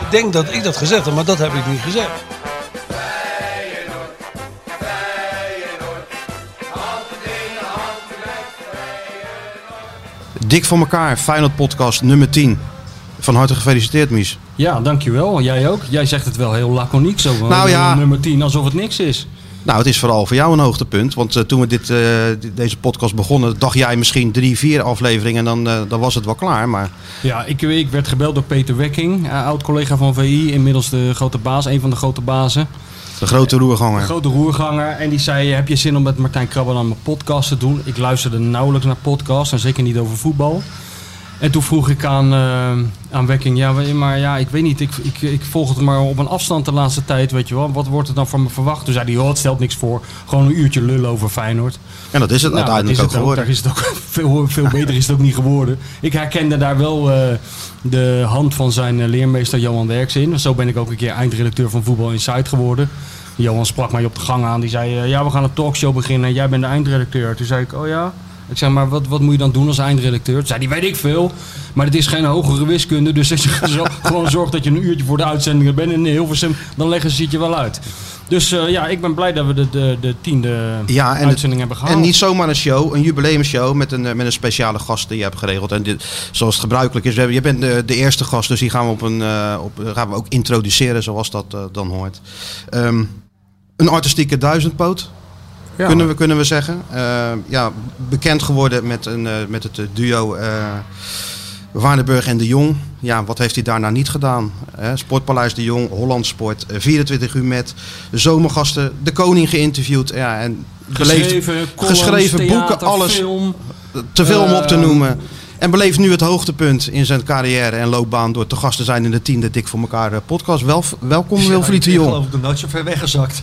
Ik denk dat ik dat gezegd heb, maar dat heb ik niet gezegd. Dik voor elkaar, Feyenoord podcast nummer 10. Van harte gefeliciteerd, Mies. Ja, dankjewel. Jij ook. Jij zegt het wel heel laconiek zo. Nou ja. Nummer 10, alsof het niks is. Nou, het is vooral voor jou een hoogtepunt. Want uh, toen we dit, uh, deze podcast begonnen, dacht jij misschien drie, vier afleveringen en dan, uh, dan was het wel klaar. Maar... Ja, ik, ik werd gebeld door Peter Wekking, oud-collega van VI, inmiddels de grote baas, een van de grote bazen. De grote roerganger. De grote roerganger. En die zei, heb je zin om met Martijn Krabbe aan mijn podcast te doen? Ik luisterde nauwelijks naar podcasts en zeker niet over voetbal. En toen vroeg ik aan, uh, aan Wekking, ja, maar ja, ik weet niet, ik, ik, ik volg het maar op een afstand de laatste tijd, weet je wel. Wat wordt er dan van me verwacht? Toen zei hij, oh, het stelt niks voor. Gewoon een uurtje lullen over Feyenoord. En dat is het nou, uiteindelijk is het ook geworden. Daar is het ook veel, veel beter is het ook niet geworden. Ik herkende daar wel uh, de hand van zijn leermeester Johan Derks in. Zo ben ik ook een keer eindredacteur van Voetbal Insight geworden. Johan sprak mij op de gang aan. Die zei, ja, we gaan een talkshow beginnen. Jij bent de eindredacteur. Toen zei ik, oh ja... Ik zeg, maar wat, wat moet je dan doen als eindredacteur? Zei die weet ik veel. Maar het is geen hogere wiskunde. Dus als je gewoon zorgt dat je een uurtje voor de uitzendingen bent in Hilversum, dan leggen ze het je wel uit. Dus uh, ja, ik ben blij dat we de, de, de tiende ja, uitzending het, hebben gehaald. En niet zomaar een show, een jubileumshow met een, met een speciale gast die je hebt geregeld. En dit, zoals het gebruikelijk is, we hebben, je bent de, de, eerste gast, dus die gaan we, op een, uh, op, gaan we ook introduceren zoals dat uh, dan hoort. Um, een artistieke duizendpoot. Ja. Kunnen, we, kunnen we zeggen. Uh, ja, bekend geworden met, een, uh, met het duo uh, Waardenburg en de Jong. Ja, wat heeft hij daarna niet gedaan? Sportpaleis de Jong, Holland Sport, 24 uur met zomergasten, de koning geïnterviewd. Ja, en geschreven, beleefd, columns, geschreven theater, boeken, alles. Film, te veel om op te noemen. En beleeft nu het hoogtepunt in zijn carrière en loopbaan door te gast te zijn in de tiende Dik voor elkaar podcast. Wel, welkom ja, Wilfried de Jong. Ik geloof ik nooit zo ver weggezakt.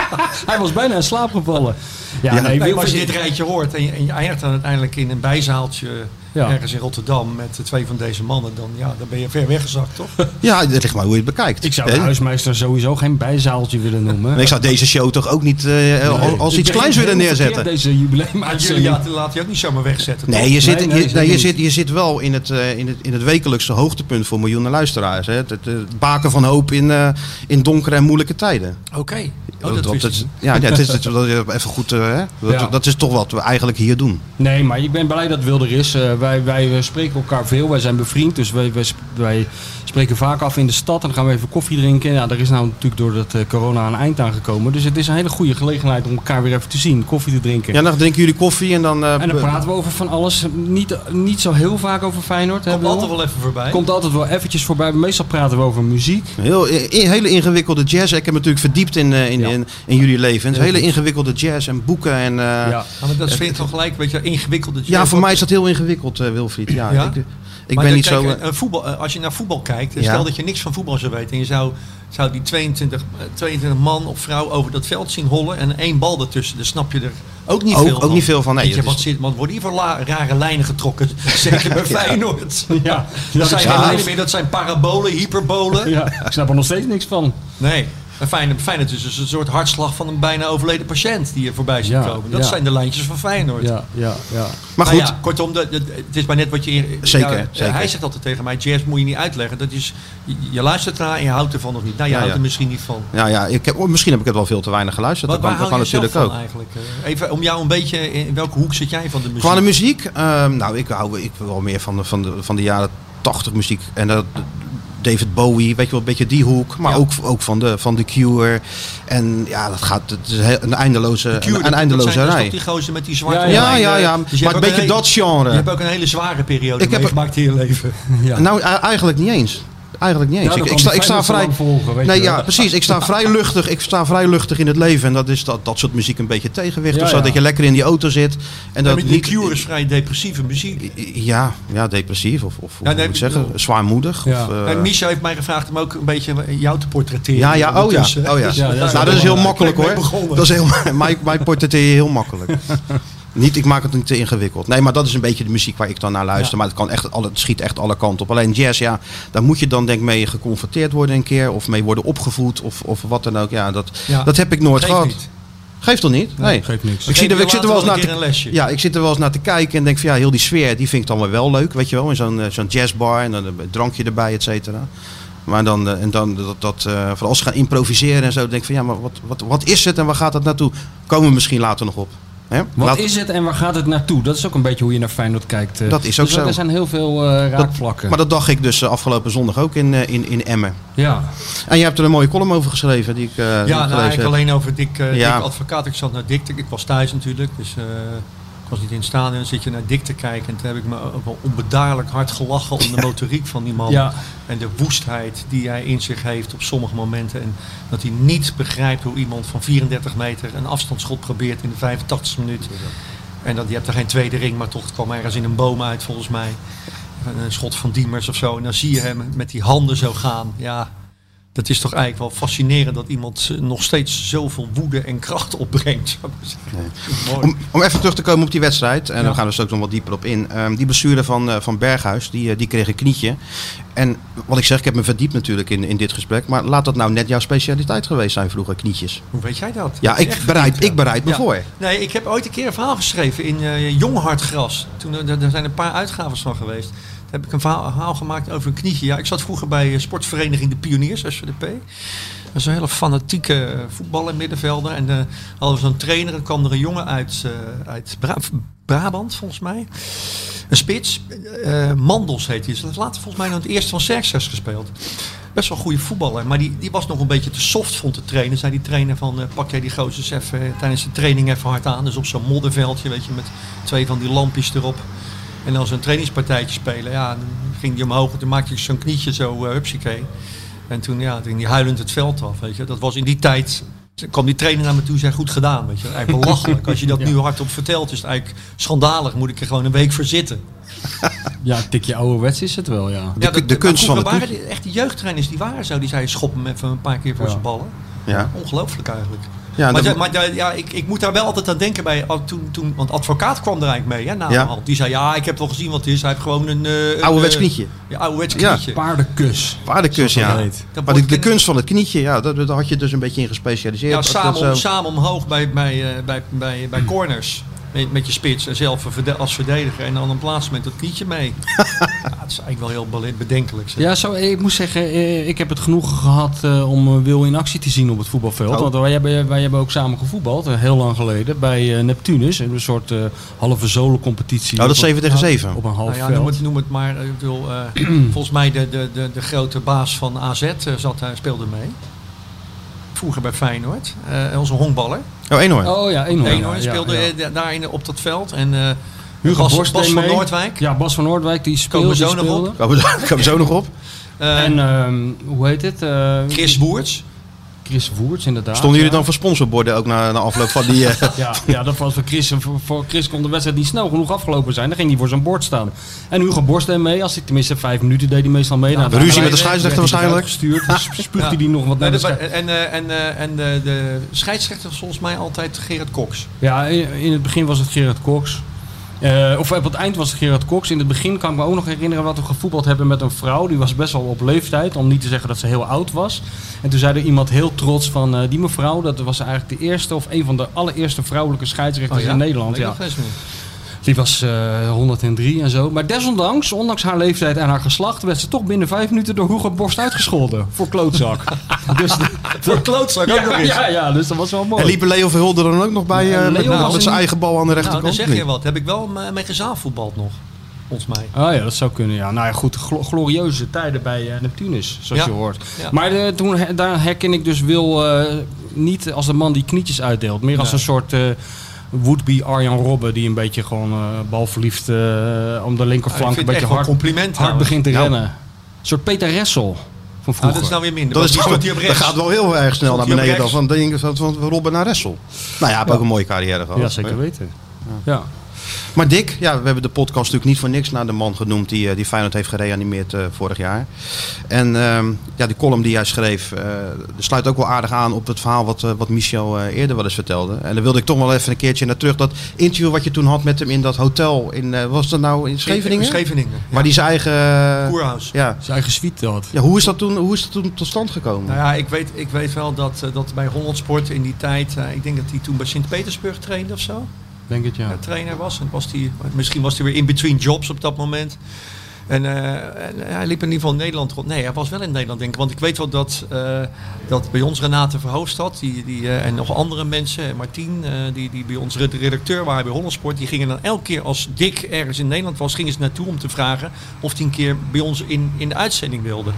Hij was bijna in slaap gevallen. Ja, ja nee, nee, als je dit rijtje hoort en je, en je eindigt dan uiteindelijk in een bijzaaltje ja. ergens in Rotterdam met twee van deze mannen, dan, ja, dan ben je ver weggezakt, toch? Ja, dat ligt maar hoe je het bekijkt. Ik zou de huismeester sowieso geen bijzaaltje willen noemen. En ik zou deze show toch ook niet uh, nee. als iets kleins willen neerzetten. Deze jubileum jullie laat je ook niet zomaar wegzetten. Nee, je zit, nee, je, nee, je, zit, je zit wel in het, uh, in, het, in het wekelijkse hoogtepunt voor miljoenen luisteraars. Hè? Het, het, het baken van hoop in, uh, in donkere en moeilijke tijden. Oké. Okay. Oh, dat, dat, dat ja, ja, het is het, even goed. Hè? Dat, ja. dat is toch wat we eigenlijk hier doen. Nee, maar ik ben blij dat Wilder is. wij, wij spreken elkaar veel. Wij zijn bevriend, dus wij, wij, wij, spreken vaak af in de stad. En dan gaan we even koffie drinken. Ja, daar is nou natuurlijk door dat uh, corona een eind aangekomen. Dus het is een hele goede gelegenheid om elkaar weer even te zien. Koffie te drinken. Ja, dan drinken jullie koffie en dan... Uh, en dan praten we over van alles. Niet, niet zo heel vaak over Feyenoord. Komt hè, altijd wel even voorbij. Komt altijd wel eventjes voorbij. Meestal praten we over muziek. Heel, in, hele ingewikkelde jazz. Ik heb me natuurlijk verdiept in, uh, in, ja. In, in, jullie leven. Heel hele ingewikkelde jazz en boeken. En, uh, ja. ja, maar dat vind je toch gelijk een beetje ingewikkelde jazz? Ja, voor mij is dat heel ingewikkeld, Wilfried. Ja, ja? Ik, ik maar ben niet kijk, zo. Uh, voetbal, uh, als je naar voetbal kijkt, ja. stel dat je niks van voetbal zou weten en je zou, zou die 22, uh, 22 man of vrouw over dat veld zien hollen en één bal ertussen, dan snap je er ook niet ook, veel ook van. niet veel van. Nee, je, wat, zit, wat worden hier voor la, rare lijnen getrokken? Zeker bij Feyenoord. ja. Dat, zijn ja. lijnen meer, dat zijn parabolen, hyperbolen. Ja, ik snap er nog steeds niks van. Nee. Feyenoord, Feyenoord is dus een soort hartslag van een bijna overleden patiënt die er voorbij ziet ja, komen. Dat ja. zijn de lijntjes van Feyenoord. Ja, ja, ja. Maar goed. Ja, kortom, de, de, het is maar net wat je... Zeker, zeker. Hij zegt altijd tegen mij, jazz moet je niet uitleggen. Dat is, je, je luistert ernaar en je houdt ervan of niet. Nou, je houdt er misschien niet van. Ja, ja ik heb, misschien heb ik het wel veel te weinig geluisterd. Wat, dat kan, waar kan je natuurlijk van ook. eigenlijk? Even om jou een beetje, in welke hoek zit jij van de muziek? Qua de muziek? Um, nou, ik hou ik wel meer van de, van de, van de jaren 80 muziek. En dat... David Bowie, weet je wel, een beetje die hoek. Maar ja. ook, ook van, de, van The Cure. En ja, dat gaat, het is een eindeloze, Cure, een, een eindeloze zijn, rij. Die gozer met die zwarte Ja, ja, ja. ja. Dus maar een beetje een dat genre. Je hebt ook een hele zware periode ik meegemaakt in je leven. Ja. Nou, eigenlijk niet eens. Eigenlijk niet eens. Ja, ik, sta, ik sta vrij. volgen, nee, ja, precies. Ik sta vrij luchtig. Ik sta vrij luchtig in het leven. En dat is dat, dat soort muziek een beetje tegenwicht. Ja, of zo. ja. Dat je lekker in die auto zit. En dat niet. Cure is vrij depressieve muziek. Ja, ja, depressief. Of, of hoe moet ik zeggen? bedoel- Zwaarmoedig. Of, eh, En Micha heeft mij gevraagd om ook een beetje jou te portretteren. ja, ja, oh ja. Oh, ja. Dus Ja, dat is nou, dat is heel makkelijk hoor. Dat is heel, mij, mij portretteer je heel makkelijk. Niet, ik maak het niet te ingewikkeld. Nee, maar dat is een beetje de muziek waar ik dan naar luister. Ja. Maar het, kan echt, alle, het schiet echt alle kanten op. Alleen jazz, ja, daar moet je dan denk ik mee geconfronteerd worden een keer. Of mee worden opgevoed of, of wat dan ook. Ja, dat, Ja. dat heb ik nooit gehad. niet. Geeft toch niet? Nee. Geeft niks. Ik, zie er, ik, zit er wel eens naar te, een ja, ik zit er wel eens naar te kijken en denk van ja, heel die sfeer, die vind ik dan wel, wel leuk, weet je wel. In zo'n eh, zo'n jazzbar en dan een drankje erbij, et cetera. Maar dan, eh, en dan dat, dat eh, van als ze gaan improviseren en zo, denk ik van ja, maar wat, wat, wat is het en waar gaat het naartoe? Komen we misschien later nog op. Hè? Wat Laat- is het en waar gaat het naartoe? Dat is ook een beetje hoe je naar Feyenoord kijkt. eh. Dat is ook dus zo. Er zijn heel veel eh, raakvlakken. maar dat dacht ik dus eh, afgelopen zondag ook in, in, in Emmen. ja. En je hebt er een mooie column over geschreven die ik, eh, ik Ja, nou, eigenlijk heb. alleen over Dick, eh, Ja. Dick advocaat. Ik zat naar Dick, te- ik was thuis natuurlijk, dus eh, ik was niet in het stadion. Dan zit je naar Dick te kijken en toen heb ik me ook wel onbedaarlijk hard gelachen om de motoriek van die man. Ja. En de woestheid die hij in zich heeft op sommige momenten. En dat hij niet begrijpt hoe iemand van 34 meter een afstandsschot probeert in de 85 minuut. En dat, je hebt er geen tweede ring, maar toch het kwam ergens in een boom uit volgens mij. Een schot van Diemers of zo. En dan zie je hem met die handen zo gaan. Ja, dat is toch eigenlijk wel fascinerend dat iemand nog steeds zoveel woede en kracht opbrengt. zou ik maar zeggen. Mooi. Om, om even terug te komen op die wedstrijd, en Ja. dan gaan we er ook nog wat dieper op in. Ehm, die blessure van, eh, van Berghuis, die, eh, die kreeg een knietje. En wat ik zeg, ik heb me verdiept natuurlijk in, in dit gesprek. Maar laat dat nou net jouw specialiteit geweest zijn vroeger, knietjes. Hoe weet jij dat? Ja, Dat ik bereid, verdiept, ik bereid me Ja. voor. Nee, ik heb ooit een keer een verhaal geschreven in Jong Hartgras. Toen, er- er zijn een paar uitgaves van geweest. Heb ik een verhaal, gemaakt over een knietje. Ja, ik zat vroeger bij eh, sportvereniging De Pioniers, SVDP. Dat is een hele fanatieke eh, voetballer middenvelder. En eh hadden we zo'n trainer. En kwam er een jongen uit, uit Bra- Brabant, volgens mij. Een spits. eh, Mandels heet hij. Ze later volgens mij nog het eerste van Xerxes gespeeld. Best wel een goede voetballer. Maar die, die was nog een beetje te soft, vond de trainer. Zei die trainer van, pak jij die gozers even tijdens de training even hard aan. Dus op zo'n modderveldje, weet je, met twee van die lampjes erop. En dan zo'n trainingspartijtje spelen. Ja, dan ging die omhoog en toen maakte ik zo'n knietje zo, uh, hupsakee. En toen, ja, toen ging die huilend het veld af, weet je. Dat was in die tijd... Toen kwam die trainer naar me toe en zei, goed gedaan, weet je. Eigenlijk belachelijk. Als je dat nu hardop vertelt, is het eigenlijk schandalig. Moet ik er gewoon een week voor zitten. ja, een tikje ouderwets is het wel, ja. De, Ja, dat- de kunst van het waren echt die jeugdtrainers, die waren zo. Die zeiden, schop hem even een paar keer voor Ja. zijn ballen. Ja. Ongelooflijk eigenlijk. Ja, maar maar ja, ja, ik, ik moet daar wel altijd aan denken bij. al- Toen, toen, want advocaat kwam er eigenlijk mee, hè, na Ja. Die zei, ja, ik heb wel gezien wat het is. Hij heeft gewoon een... eh, een, Ouderwets eh, knietje. Ja, ouderwets Ja. knietje. Paardenkus. Paardenkus, ja. Maar de, de kunst van het knietje, ja, daar, daar had je dus een beetje in gespecialiseerd. Ja, Dat- dat samen, om, samen omhoog bij, bij, eh, bij, bij, bij corners. Met, met je spits en zelf als verdediger. En dan een plaats met dat knietje mee. ja, het is eigenlijk wel heel bedenkelijk. zeg. Ja, zo, ik moet zeggen, eh, ik heb het genoegen gehad eh, om eh, Wil in actie te zien op het voetbalveld. Oh. Want wij hebben, wij hebben ook samen gevoetbald, heel lang geleden, bij eh, Neptunus. Een soort halve zolencompetitie. Oh, dat is Op een- 7 tegen 7. Op een half Nou ja, veld. noem, het, noem het maar. Ik bedoel, volgens mij de, de, de, de grote baas van AZ zat, daar speelde mee. Vroeger bij Feyenoord. Onze honkballer. Oh, één hoor. Oh ja, Eenhoorn. Eenhoorn speelde ja. eh, da- daar in, op dat veld. En eh Hugo Bas, Borst Bas van mee. Noordwijk. Ja, Bas van Noordwijk, die Komen speelde. we zo nog op? Komen we, komen zo nog op? En ehm, hoe heet het? Eh, Chris Woerts. Chris Woerts, inderdaad. Stonden jullie ja. dan voor sponsorborden ook na, na afloop van die... eh, Ja, ja, dat was voor Chris. Voor, voor Chris kon de wedstrijd niet snel genoeg afgelopen zijn. Dan ging hij voor zijn bord staan. En Hugo Borst deed mee. Als hij tenminste vijf minuten deed hij meestal mee. Nou, de ruzie met de scheidsrechter hij waarschijnlijk? Gestuurd, dus spuugde Ja. hij nog wat Nee, naar de en eh, en, eh, en de, de scheidsrechter was volgens mij altijd Gerard Cox. Ja, in, in het begin was het Gerard Cox. Eh, of op het eind was het Gerard Cox. In het begin kan ik me ook nog herinneren wat we gevoetbald hebben met een vrouw. Die was best wel op leeftijd, om niet te zeggen dat ze heel oud was. En toen zei er iemand heel trots van eh, die mevrouw, dat was eigenlijk de eerste of een van de allereerste vrouwelijke scheidsrechters in Nederland. Weet ik Ja. Nog. Die was eh 103 en zo. Maar desondanks, ondanks haar leeftijd en haar geslacht, werd ze toch binnen vijf minuten door Hugo Borst uitgescholden. Voor klootzak. dus Voor klootzak ook nog ja, eens. ja, ja, dus dat was wel mooi. En liep Leo Verhulder dan ook nog bij Ja, eh, Leo met, was met zijn eigen bal aan de Nou, dan rechterkant? zeg je wat. Heb ik wel mee gezaalvoetbald nog. Volgens mij. Ah ja, dat zou kunnen. Ja. Nou ja, goed. glo- glorieuze tijden bij eh, Neptunus, zoals Ja. je hoort. Ja. Maar eh, toen, he- daar herken ik dus Wil eh, niet als de man die knietjes uitdeelt. Meer als Nee. een soort eh would-be Arjan Robben die een beetje gewoon eh balverliefd eh, om de Ja, linkerflank een beetje hard, compliment hard begint te Nou, rennen. soort Peter Ressel van vroeger. dat is nou weer minder. Dat, is die toch, dat gaat wel heel erg snel naar beneden dan van, denk, van, van Robben naar Ressel. Nou ja, heeft ook een mooie carrière gehad. ja, zeker weten. Ja. Maar Dick, ja, we hebben de podcast natuurlijk niet voor niks naar de man genoemd die, eh, die Feyenoord heeft gereanimeerd eh, vorig jaar. En ehm, ja, die column die jij schreef, eh, sluit ook wel aardig aan op het verhaal wat, wat Michel eh, eerder wel eens vertelde. En dan wilde ik toch wel even een keertje naar terug. Dat interview wat je toen had met hem in dat hotel in, was dat nou in Scheveningen? In Scheveningen. Waar die zijn eigen... Koerhuis. ja. Zijn eigen suite had. ja, hoe is dat toen, hoe is dat toen tot stand gekomen? Nou ja, ik weet, ik weet wel dat, eh, dat bij Holland Sport in die tijd, eh, ik denk dat hij toen bij Sint-Petersburg trainde of zo. Denk het, ja. eh, trainer was. En was die, misschien was hij weer in between jobs op dat moment. En, eh, en hij liep in ieder geval in Nederland rond. Nee, hij was wel in Nederland, denk ik. Want ik weet wel dat, eh, dat bij ons Renate Verhoofdstad die, die, eh, en nog andere mensen, eh, Martien, eh, die, die bij ons redacteur waren bij Hollandsport, die gingen dan elke keer als Dick ergens in Nederland was, gingen ze naartoe om te vragen of hij een keer bij ons in, in de uitzending wilde.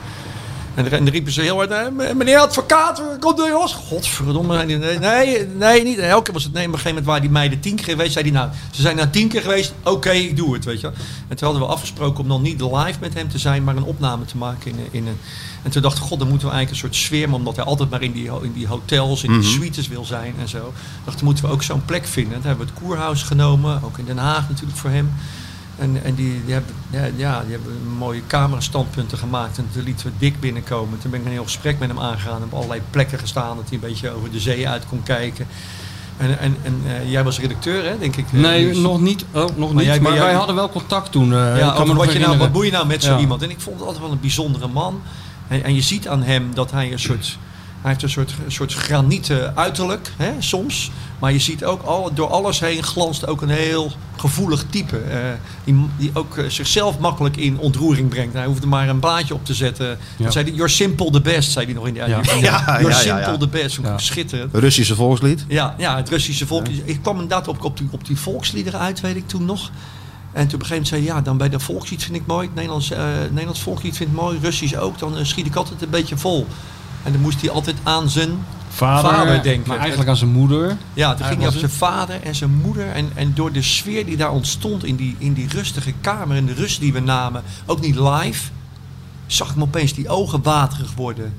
En dan- en riepen ze heel hard, "Eh, meneer advocaat, komt u jongens? Godverdomme. Nee, nee, nee, niet. Elke keer was het nee. Op een gegeven moment waren die meiden tien keer geweest. Zei hij, nou, ze zijn nou tien keer geweest. Oké, ik doe het, weet je. En toen hadden we afgesproken om dan niet live met hem te zijn, maar een opname te maken in, een- in een... En toen dacht ik, god, dan moeten we eigenlijk een soort sfeer, omdat hij altijd maar in die, in die hotels, in die suites wil zijn en zo. dacht, dan moeten we ook zo'n plek vinden. Toen hebben we het Koerhuis genomen, ook in Den Haag natuurlijk voor hem. En, en die, die, hebben, ja, ja, die hebben mooie camerastandpunten gemaakt. En toen lieten we Dick binnenkomen. Toen ben ik een heel gesprek met hem aangegaan. Op allerlei plekken gestaan. Dat hij een beetje over de zee uit kon kijken. En, en, en eh, jij was redacteur, hè, denk ik? eh, Nee, nog niet. Oh, nog Maar niet. jij- maar jij- wij hadden wel contact toen. ik Ja, over wat, je nou, wat nou met zo Ja. iemand? En ik vond het altijd wel een bijzondere man. En, en je ziet aan hem dat hij een soort... Hij heeft een soort, soort granieten uiterlijk, hè, soms. Maar je ziet ook, al, door alles heen glanst ook een heel gevoelig type. eh, die, die ook eh, zichzelf makkelijk in ontroering brengt. Hij hoefde maar een blaadje op te zetten. Ja. Zei hij, you're simple the best, zei hij nog in de Ja. uitzending. Ja, You're ja, ja, simple ja. the best. Ja. Schitterend. Russische volkslied. Ja, ja, het Russische volk. Ik kwam inderdaad op, op, die, op die volksliederen uit, weet ik toen nog. En toen op een gegeven moment zei hij, ja, dan bij de volkslied vind ik mooi. Het Nederlands, eh, Nederlands volkslied vind ik mooi. Russisch ook. Dan schiet ik altijd een beetje vol. En dan moest hij altijd aan zijn... Vader, Vader denken. Maar eigenlijk aan zijn moeder. Ja, toen ging hij op zijn vader en zijn moeder. En, en door de sfeer die daar ontstond in die, in die rustige kamer en de rust die we namen, ook niet live, zag ik hem opeens die ogen waterig worden.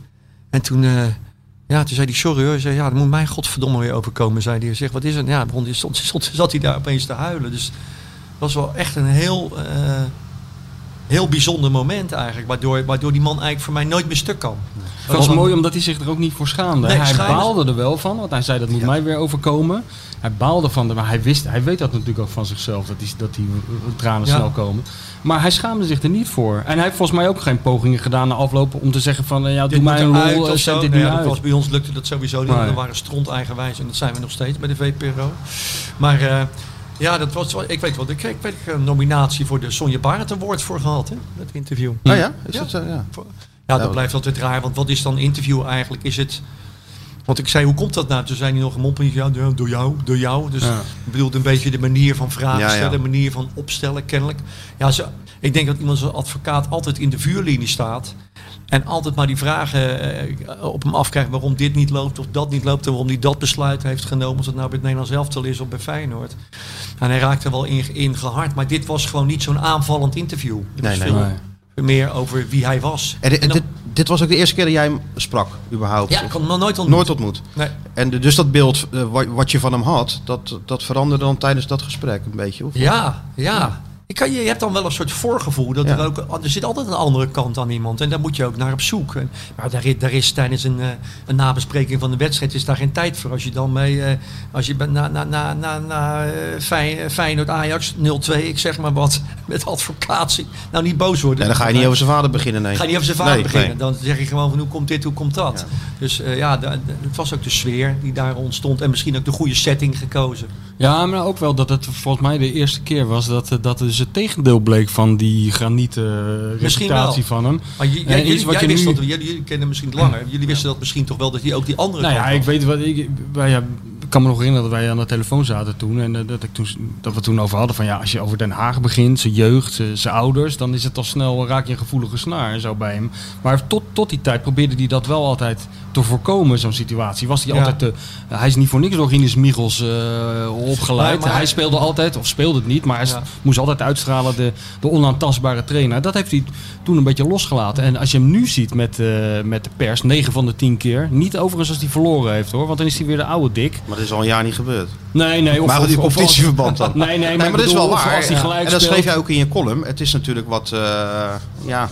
En toen, eh, ja, toen zei hij, sorry hoor. Zei, ja, dat moet mij godverdomme weer overkomen, zei hij. Zegt, wat is het? Ja, begon, hij stond, stond, zat hij daar opeens te huilen. Dus was wel echt een heel, eh, heel bijzonder moment eigenlijk. Waardoor, waardoor die man eigenlijk voor mij nooit meer stuk kan. Het was mooi omdat hij zich er ook niet voor schaamde. Nee, hij schaamde- baalde er wel van, want hij zei dat moet mij weer overkomen. Hij baalde van, de, maar hij, wist, hij weet dat natuurlijk ook van zichzelf, dat die, dat die tranen Ja. snel komen. Maar hij schaamde zich er niet voor. En hij heeft volgens mij ook geen pogingen gedaan na afloop om te zeggen van, eh, ja, doe mij een of zet zo. dit Nou nu ja, dat uit. was, bij ons lukte dat sowieso niet. Nee. We waren stront eigenwijs en dat zijn we nog steeds bij de VPRO. Maar eh, ja, dat was, wel- ik weet wel, ik kreeg, ik een nominatie voor de Sonja Barend Award voor gehad, hè, dat interview. Nou ja, is Ja. dat zo? Ja. Ja, Ja, dat blijft altijd raar, want wat is dan interview eigenlijk? Is het... Want ik zei, hoe komt dat nou? Toen zei hij nog een mompeltje, ja, door jou, door jou. Dus Ja. ik bedoel een beetje de manier van vragen Ja, stellen, de manier van opstellen, kennelijk. Ja, ze, ik denk dat iemand als advocaat altijd in de vuurlinie staat. En altijd maar die vragen eh, op hem afkrijgt waarom dit niet loopt of dat niet loopt. En waarom hij dat besluit heeft genomen. Of het nou bij het Nederlands elftal is of bij Feyenoord. En hij raakte wel in, in gehard. Maar dit was gewoon niet zo'n aanvallend interview. Het Nee, was nee. veel Nee. meer over wie hij was. En dit, En dan- dit, dit was ook de eerste keer dat jij hem sprak, überhaupt? ja, ik had hem nog nooit ontmoet. Nooit ontmoet. Nee. En de- dus dat beeld eh, wat, wat je van hem had, dat, dat veranderde dan tijdens dat gesprek een beetje? Of? Ja, ja. Ik kan, je, hebt dan wel een soort voorgevoel dat Ja. er ook er zit altijd een andere kant aan iemand en daar moet je ook naar op zoek. En, maar daar, is- daar is tijdens een, eh, een nabespreking van de wedstrijd is daar geen tijd voor. Als je dan mee, eh, als je na, na, na, na, na eh, Fey- Feyenoord Ajax 0-2, ik zeg maar wat, met advocatie. Nou niet boos worden. Nee, dan ga je niet over zijn vader beginnen, nee. Ga je niet over zijn vader Nee, beginnen. Dan zeg je gewoon van hoe komt dit, hoe komt dat. Dus ja, het was ook de sfeer die daar ontstond en misschien ook de goede setting gekozen. Ja, maar ook wel dat het volgens mij de eerste keer was dat, eh, dat dus het tegendeel bleek van die granieten eh, Misschien reputatie van hem. Maar j- jij, iets jullie, wat jij je wist nu- dat, jullie, jullie kennen misschien het langer. Jullie wisten dat misschien toch wel dat hij ook die andere Nou ja, ik weet wat ik. Ja, kan me nog herinneren dat wij aan de telefoon zaten toen. En eh, dat, ik toen, dat we toen over hadden van ja, als je over Den Haag begint, zijn jeugd, zijn- zijn ouders, dan is het al snel, raak je een gevoelige snaar en zo bij hem. Maar tot, tot die tijd probeerde hij dat wel altijd te voorkomen, zo'n situatie. Was hij Ja. altijd te, hij is niet voor niks door Rinus Michels eh, opgeleid. Maar- hij speelde altijd, of speelde het niet, maar hij Ja. moest altijd uitstralen de, de onaantastbare trainer. Dat heeft hij toen een beetje losgelaten. En als je hem nu ziet met, eh, met de pers, 9 van de 10 keer. Niet overigens als hij verloren heeft hoor, want dan is hij weer de oude dik. Maar is al een jaar niet gebeurd. Nee, nee. Of, maar of- die competitieverband dan. Nee, nee, maar, maar ik dat is wel waar. Als hij gelijk en dat schreef jij ook in je column. Het is natuurlijk wat, eh, ja,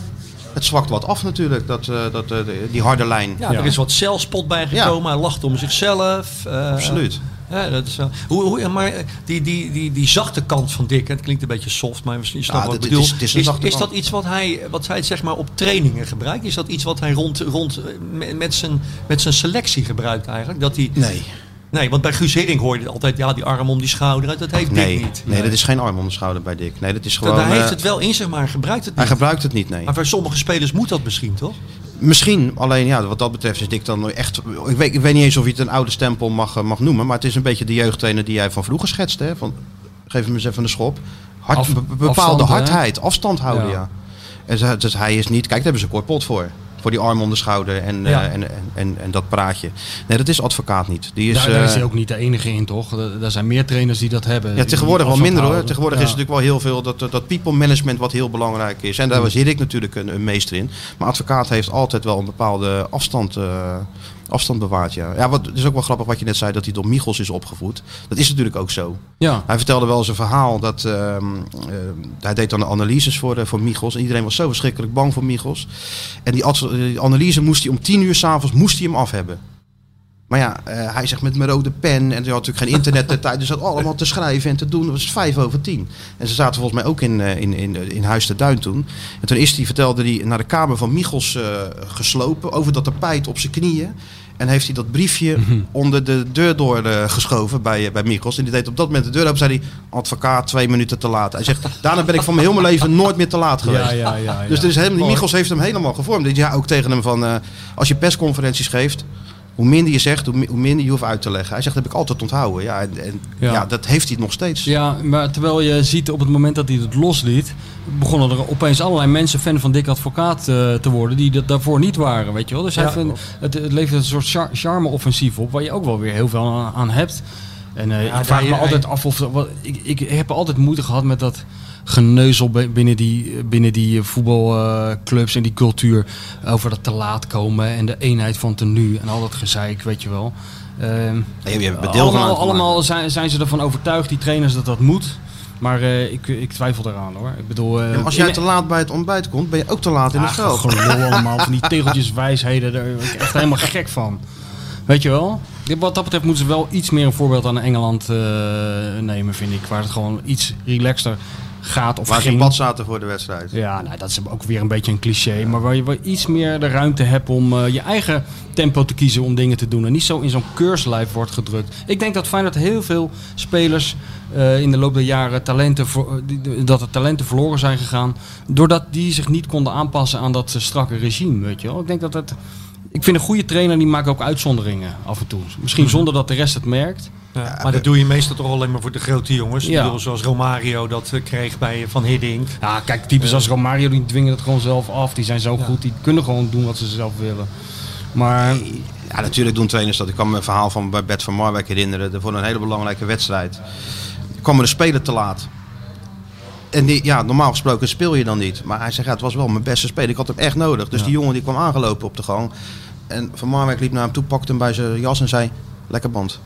het zwakt wat af natuurlijk, dat, eh, dat, eh, de- die harde lijn. Ja, Ja. er is wat zelfspot bijgekomen. Hij lacht om zichzelf. eh, Absoluut. Ja, dat is wel. Hoe, hoe, maar die, die, die, die zachte kant van Dick, het klinkt een beetje soft, maar misschien snap Ja, wat ik bedoel. het is- is is, dat iets wat hij, wat hij zeg maar op trainingen gebruikt? Is dat iets wat hij rond, rond met, met, zijn, met zijn selectie gebruikt eigenlijk? Dat hij, Nee, nee, want bij Guus Hiddink hoor je altijd, ja, die arm om die schouder. Dat heeft Dick nee, niet. nee, dat is geen arm om de schouder bij Dick. Nee, dat is gewoon... Daar heeft eh, het wel in zich, maar hij gebruikt het hij niet. gebruikt het niet, nee. Maar voor sommige spelers moet dat misschien, toch? Misschien, alleen ja, wat dat betreft is Dick dan echt... Ik weet, ik weet niet eens of je het een oude stempel mag, eh, mag noemen, maar het is een beetje de jeugdtrainer die jij van vroeger schetste. Hè? Van, geef hem eens even een schop. Hard, Af- bepaalde afstand, hè? hardheid, afstand houden, ja. Ja. En dus hij is niet... Kijk, daar hebben ze een kort pot voor. Voor die arm om de schouder en, eh, Ja. en, en, en, en dat praatje. Nee, dat is advocaat niet. Die is, Daar, daar is eh, hij ook niet de enige in, toch? Er zijn meer trainers die dat hebben. Ja, tegenwoordig wel minder hoor. Tegenwoordig is het natuurlijk wel heel veel dat, dat people management wat heel belangrijk is. En daar was Hirik natuurlijk een, een meester in. Maar advocaat heeft altijd wel een bepaalde afstand, eh, afstand bewaard. Ja. Ja, wat, het is ook wel grappig wat je net zei dat hij door Michels is opgevoed. Dat is natuurlijk ook zo. Ja, Hij vertelde wel eens een verhaal dat ehm, eh, hij deed dan de analyses voor, eh, voor Michels. En iedereen was zo verschrikkelijk bang voor Michels. En die analyse moest hij om tien uur s'avonds moest hij hem af hebben. Maar ja, eh, hij zegt met mijn rode pen. En er had natuurlijk geen internet de tijd. Dus dat allemaal te schrijven en te doen. Dat was vijf over tien. En ze zaten volgens mij ook in, eh, in, in, in Huis de Duin toen. En toen is hij, vertelde hij, naar de kamer van Michels eh, geslopen. Over dat tapijt op zijn knieën. En heeft hij dat briefje onder de deur door geschoven bij, bij Michels. En die deed op dat moment de deur open. Zei hij, advocaat, twee minuten te laat. Hij zegt, daarna ben ik van mijn mijn leven nooit meer te laat geweest. ja, ja, ja, ja. Dus helemaal, die Michels heeft hem helemaal gevormd. Dus ja, ook tegen hem van, als je persconferenties geeft, hoe minder je zegt, hoe, mi- hoe minder je hoeft uit te leggen. Hij zegt, dat heb ik altijd onthouden. Ja, en, en Ja. ja. dat heeft hij nog steeds. Ja, maar terwijl je ziet op het moment dat hij het losliet, begonnen er opeens allerlei mensen fan van Dick Advocaat eh, te worden die dat daarvoor niet waren, weet je wel. Dus hij Ja. heeft een- het, het levert een soort char- charme-offensief op, waar je ook wel weer heel veel aan, aan hebt. En eh, Ja, ik vraag hij- me hij- altijd af of... Wat, ik, ik heb altijd moeite gehad met dat geneuzel bi- binnen die, binnen die voetbalclubs en die cultuur. Over dat te laat komen en de eenheid van tenue en al dat gezeik, weet je wel. Ehm, Nee, je allemaal allemaal zijn, zijn ze ervan overtuigd, die trainers, dat dat moet. Maar eh, ik, ik twijfel eraan hoor. Ik bedoel, eh, Ja, als jij in- te laat bij het ontbijt komt, ben je ook te laat in het Ah, veld. gelul allemaal van die tegeltjes wijsheden, daar ben ik echt helemaal gek van. Weet je wel? Dit- Wat dat betreft moeten ze wel iets meer een voorbeeld aan Engeland eh, nemen, vind ik. Waar het gewoon iets relaxter gaat of in ging. zaten voor de wedstrijd. Ja, nou, dat is ook weer een beetje een cliché. Maar waar je wel iets meer de ruimte hebt om eh, je eigen tempo te kiezen om dingen te doen. En niet zo in zo'n keurslijf wordt gedrukt. Ik denk dat Feyenoord heel veel spelers eh, in de loop der jaren talenten, eh, dat er talenten verloren zijn gegaan. Doordat die zich niet konden aanpassen aan dat strakke regime, weet je wel. Ik denk dat het... Ik vind een goede trainer die maakt ook uitzonderingen af en toe. Misschien zonder dat de rest het merkt. Ja, maar dat doe je meestal toch alleen maar voor de grote jongens. Ja. Ik bedoel, zoals Romario dat eh, kreeg bij Van Hiddink. Ja, kijk, types als Romario die dwingen het gewoon zelf af. Die zijn zo goed, die kunnen gewoon doen wat ze zelf willen. Maar Ja, natuurlijk doen trainers dat. Ik kan me een verhaal van bij Bert van Marwijk herinneren. Er Voor een hele belangrijke wedstrijd kwam er een speler te laat. En die, ja, normaal gesproken speel je dan niet. Maar hij zegt, ja, het was wel mijn beste speler. Ik had hem echt nodig. Dus die jongen die kwam aangelopen op de gang. En Van Marwijk liep naar hem toe, pakte hem bij zijn jas en zei, lekker band.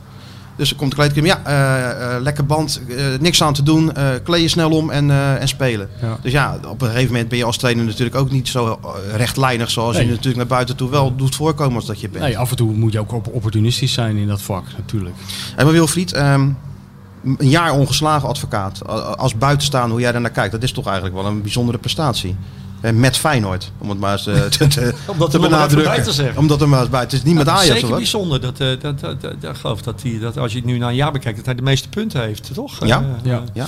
Dus er komt de kleedkamer, ja, eh, eh, lekker band, eh, niks aan te doen, kleed je snel om en, en spelen. Ja. Dus ja, op een gegeven moment ben je als trainer natuurlijk ook niet zo rechtlijnig zoals Nee. je natuurlijk naar buiten toe wel doet voorkomen als dat je bent. nee, af en toe moet je ook op- opportunistisch zijn in dat vak, natuurlijk. En maar Wilfried, ehm, een jaar ongeslagen advocaat. Als buitenstaander, hoe jij daar naar kijkt, dat is toch eigenlijk wel een bijzondere prestatie. Eh, Met Feyenoord, om het maar eens eh, te, te, Om dat te er nog maar even benadrukken. bij te zeggen. Omdat er maar eens bij. Het is niet met is Ajax zeker hoor. bijzonder. Dat, eh, dat, dat, dat, dat- ik geloof dat, hij, dat als je het nu na een jaar bekijkt, dat hij de meeste punten heeft, toch? Ja. Eh, Ja. eh, Ja.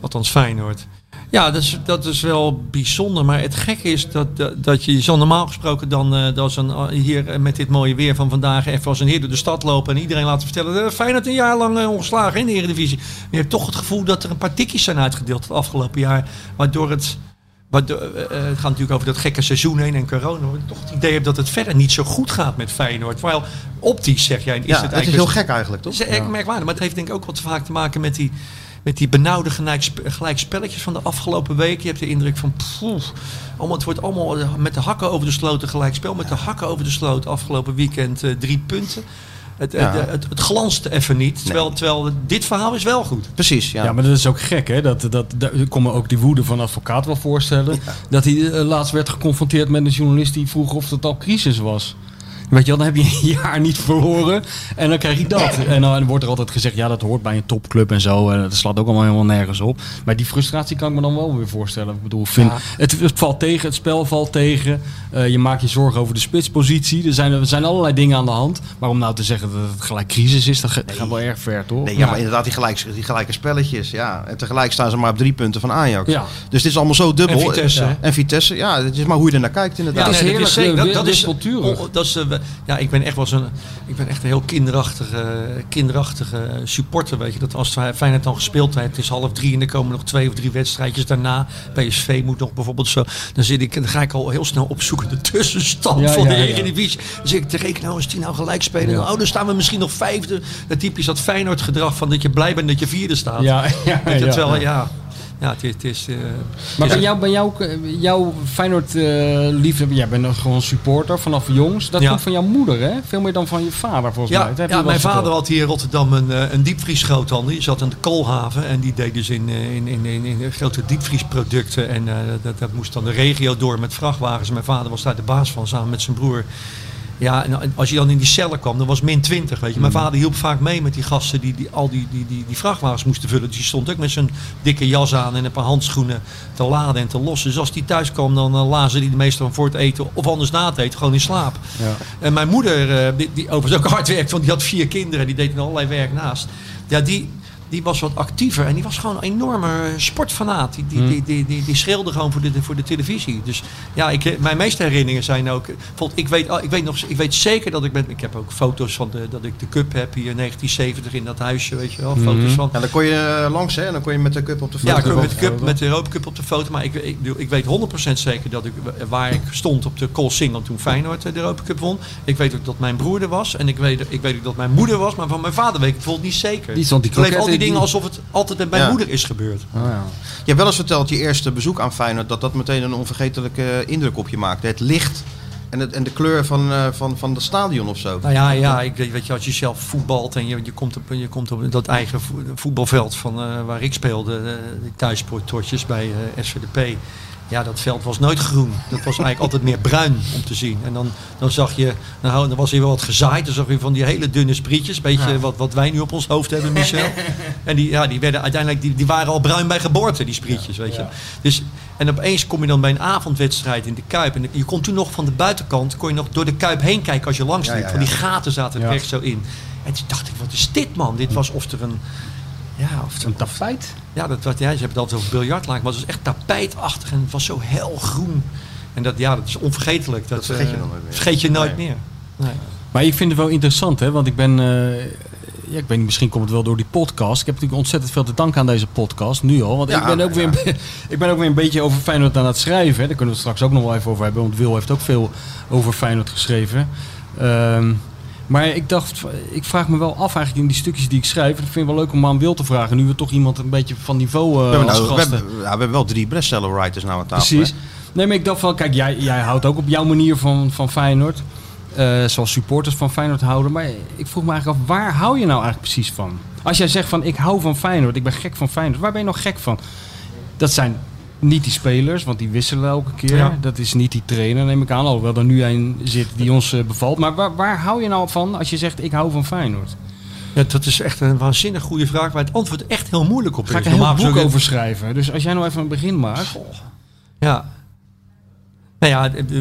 althans Feyenoord. Ja, dat is, dat is wel bijzonder. Maar het gekke is dat, dat, dat je zo normaal gesproken dan eh, dat is een, eh, hier eh, met dit mooie weer van vandaag even als een heer door de stad lopen en iedereen laten vertellen. Uh, Feyenoord een jaar lang eh, ongeslagen in de Eredivisie. Maar je hebt toch het gevoel dat er een paar tikjes zijn uitgedeeld het afgelopen jaar. Waardoor het. Waardoor, eh, eh, het gaat natuurlijk over dat gekke seizoen heen en corona. Maar ik toch het idee heb dat het verder niet zo goed gaat met Feyenoord. Terwijl optisch zeg jij, is Ja, het het is eigenlijk heel gek eigenlijk, toch? dat is echt merkwaardig. Maar het heeft denk ik ook wat vaak te maken met die, met die benauwde gelijksp- gelijkspelletjes van de afgelopen week. Je hebt de indruk van, poeh, allemaal, het wordt allemaal met de hakken over de sloot een gelijkspel. Met de hakken over de sloot afgelopen weekend eh, drie punten. Het, Ja. het, het, het glanst even niet. Terwijl, terwijl dit verhaal is wel goed. Precies, ja. Ja, maar dat is ook gek, hè? Dat, dat, daar kon me ook die woede van de advocaat wel voorstellen. Dat hij eh, laatst werd geconfronteerd met een journalist die vroeg of het al crisis was. Weet je wel, dan heb je een jaar niet verloren en dan krijg je dat. En dan wordt er altijd gezegd, ja, dat hoort bij een topclub en zo. En dat slaat ook allemaal helemaal nergens op. Maar die frustratie kan ik me dan wel weer voorstellen. Ik bedoel, vind, het, het valt tegen, het spel valt tegen. Eh, je maakt je zorgen over de spitspositie. Er zijn, er zijn allerlei dingen aan de hand. Maar om nou te zeggen dat het gelijk crisis is, dat, ga- dat gaat wel erg ver, toch? Nee, ja, maar inderdaad, die, gelijk, die gelijke spelletjes. Ja. En tegelijk staan ze maar op drie punten van Ajax. Ja. Dus dit is allemaal zo dubbel. En Vitesse, hè? En Vitesse, ja, het is maar hoe je er naar kijkt inderdaad. het is heerlijk, dat, is, dat is, eh, ja, ik ben echt wel zo'n, ik ben echt een heel kinderachtige, kinderachtige supporter, weet je. Dat als Feyenoord dan gespeeld heeft, het is half drie en er komen nog twee of drie wedstrijdjes daarna. PSV moet nog bijvoorbeeld zo, dan zit ik, dan ga ik al heel snel opzoeken de tussenstand Ja, van ja, de. Eredivisie. Dan zit ik te rekenen, nou, als die nou gelijk spelen, Ja. oh, dan staan we misschien nog vijfde. Dat typisch dat Feyenoord gedrag van dat je blij bent dat je vierde staat. Ja, ja, je, ja. terwijl, ja, ja, het is, het is eh, Maar bij jou, bij jou, jouw Feyenoord eh liefde, jij bent nog gewoon supporter vanaf jongs. Dat Ja. komt van jouw moeder, hè? Veel meer dan van je vader, volgens Ja, mij. Ja mijn vader had hier in Rotterdam een, eh, een diepvriesgroothandel. Die zat aan de koolhaven en die deed dus in, in, in, in, in grote diepvriesproducten. En dat, dat moest dan de regio door met vrachtwagens. Mijn vader was daar de baas van, samen met zijn broer. Ja, en als je dan in die cellen kwam, dan was min 20, weet je. Mijn vader hielp vaak mee met die gasten die, die al die, die, die, die vrachtwagens moesten vullen. Dus die stond ook met zijn dikke jas aan en een paar handschoenen te laden en te lossen. Dus als die thuis kwam, dan uh, lazen die meestal voor het eten of anders na het eten gewoon in slaap. Ja. En mijn moeder, eh, die, die overigens ook hard werkt, want die had vier kinderen, die deed er allerlei werk naast. Ja, die, die was wat actiever en die was gewoon een enorme sportfanaat. Die, die, die, die, die, die schreeuwde gewoon voor de, voor de televisie. Dus ja, ik, eh, mijn meeste herinneringen zijn ook. Ik weet, al- ik, weet nog, ik weet zeker dat ik ben. Ik heb ook foto's van de, dat ik de cup heb hier in 1970 in dat huisje, weet je wel. Foto's van. Ja, dan kon je eh, langs, hè? En dan kon je met de cup op de foto. Ja, ik met de, cup, met de Europa Cup op de foto. Maar ik, ik, bedoel, ik weet 100% zeker dat ik, waar ik stond op de Koolsingel toen Feyenoord de Europa Cup won. Ik weet ook dat mijn broer er was. En ik weet, ik weet ook dat mijn moeder was. Maar van mijn vader weet ik het bijvoorbeeld niet zeker. Die stond die die dingen alsof het altijd mijn Ja. moeder is gebeurd. Oh, ja. Je hebt wel eens verteld, je eerste bezoek aan Feyenoord, dat dat meteen een onvergetelijke indruk op je maakte. Het licht en, het, en de kleur van, eh, van, van het stadion of zo. Nou ja, ja ik, weet je, als je zelf voetbalt en je, je, komt, op, je komt op dat eigen vo- voetbalveld van, eh, waar ik speelde, eh, die thuissporttortjes bij eh SVDP. Ja, dat veld was nooit groen. Dat was eigenlijk altijd meer bruin om te zien. En dan, dan zag je, nou, dan was hier wel wat gezaaid. Dan zag je van die hele dunne sprietjes. Beetje wat, wat wij nu op ons hoofd hebben, Michel. En die, ja, die, werden uiteindelijk, die, die waren al bruin bij geboorte, die sprietjes, weet je. Dus, en opeens kom je dan bij een avondwedstrijd in de Kuip. En je kon toen nog van de buitenkant, kon je nog door de Kuip heen kijken als je langs liep. Van die gaten zaten er echt zo in. En toen dacht ik, wat is dit man? Dit was of er een... Ja, of er Een? Ja, dat, wat, ja, ze hebben het altijd over biljartlaken, maar het was echt tapijtachtig en het was zo helgroen. En dat, ja, dat is onvergetelijk. Dat, Dat vergeet je eh, nooit meer. Vergeet je nooit Nee. meer. Nee. Maar ik vind het wel interessant, hè? Want ik ben... eh, ja, ik weet niet, misschien komt het wel door die podcast. Ik heb natuurlijk ontzettend veel te danken aan deze podcast, nu al. Want Ja, ik, ben ook ja. weer, ik ben ook weer een beetje over Feyenoord aan het schrijven. Hè. Daar kunnen we het straks ook nog wel even over hebben. Want Wil heeft ook veel over Feyenoord geschreven. Ehm, maar ik dacht, ik vraag me wel af eigenlijk in die stukjes die ik schrijf. Dat vind ik wel leuk om aan Wil te vragen. Nu we toch iemand een beetje van niveau eh we, hebben nou, we, hebben, ja, we hebben wel drie bestseller writers nou aan tafel. Precies. hè? Nee, maar ik dacht van, kijk, jij, jij houdt ook op jouw manier van, van Feyenoord. eh, zoals supporters van Feyenoord houden. Maar ik vroeg me eigenlijk af, waar hou je nou eigenlijk precies van? Als jij zegt van, ik hou van Feyenoord, ik ben gek van Feyenoord. Waar ben je nog gek van? Dat zijn niet die spelers, want die wisselen elke keer. Ja. Dat is niet die trainer, neem ik aan. Alhoewel er nu een zit die ons eh, bevalt. Maar waar, waar hou je nou van als je zegt, ik hou van Feyenoord? Ja, dat is echt een waanzinnig goede vraag, waar het antwoord echt heel moeilijk op Ga ik is. een heel boek gesproken- over schrijven. Dus als jij nou even een begin maakt. Ja. Nou ja, eh,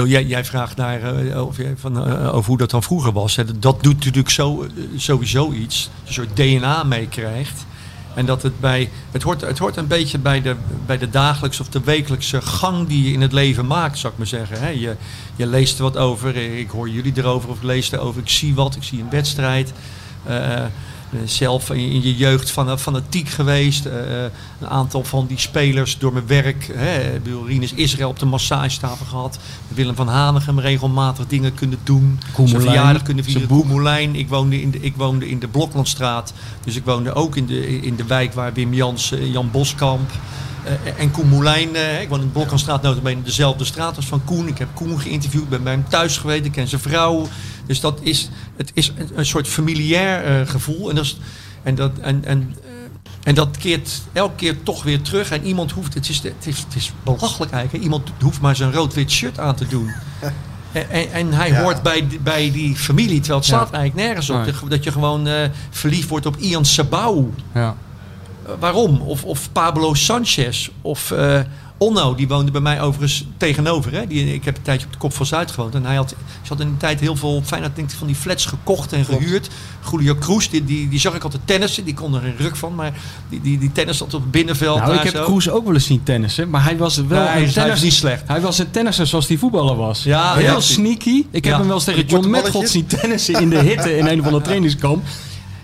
eh, jij, jij vraagt naar eh, over, van, over hoe dat dan vroeger was. Hè. Dat doet natuurlijk zo, sowieso iets. Een soort DNA meekrijgt. En dat het bij. Het hoort, het hoort een beetje bij de, bij de dagelijkse of de wekelijkse gang die je in het leven maakt, zou ik maar zeggen. Hè. Je, je leest er wat over, ik hoor jullie erover of ik lees erover, ik zie wat, ik zie een wedstrijd. Eh, zelf in, je jeugd van, fanatiek geweest. Eh, een aantal van die spelers door mijn werk. Hè, Rinus Israël op de massagetafel gehad. Willem van Hanegem regelmatig dingen kunnen doen. Zijn verjaardag kunnen vieren. Moulijn. Ik woonde in de, ik woonde in de Bloklandstraat. Dus ik woonde ook in de, in de wijk waar Wim Jans, eh, Jan Boskamp... eh, en Koen Moulijn, eh, ik woon in de Bloklandstraat, notabene dezelfde straat als van Koen. Ik heb Koen geïnterviewd, ben bij hem thuis geweest, ik ken zijn vrouw. Dus dat is, het is een, een soort familiair eh, gevoel. En dat, is, en, dat, en, en, eh, en dat keert elke keer toch weer terug. En iemand hoeft, het is, het is, het is belachelijk eigenlijk, hè. iemand hoeft maar zijn rood-wit shirt aan te doen. En, en, en hij Ja. hoort bij, die- bij die familie, terwijl het Ja. slaat eigenlijk nergens op. Nee. Dat- je gewoon eh, verliefd wordt op Ian Sabau. Ja. Waarom? Of, of Pablo Sanchez. Of Onno, die woonde bij mij overigens tegenover. Hè? Die, ik heb een tijdje op de Kop van Zuid gewoond. En hij had, ze had in die tijd heel veel Feyenoord denk ik, van die flats gekocht en gehuurd. Julio Cruz, die, die, die zag ik altijd tennissen. Die kon er een ruk van. Maar die, die, die tennis op het binnenveld. Nou, ik heb zo. Kroes ook wel eens zien tennissen, maar hij was wel Nee, hij een tennis- niet slecht. Hij was een tennisser zoals die voetballer was. Ja, heel ja. sneaky. Ik heb Ja. hem wel eens tegen John Metgold balletjes. zien tennissen in de hitte in een van de trainingskamp.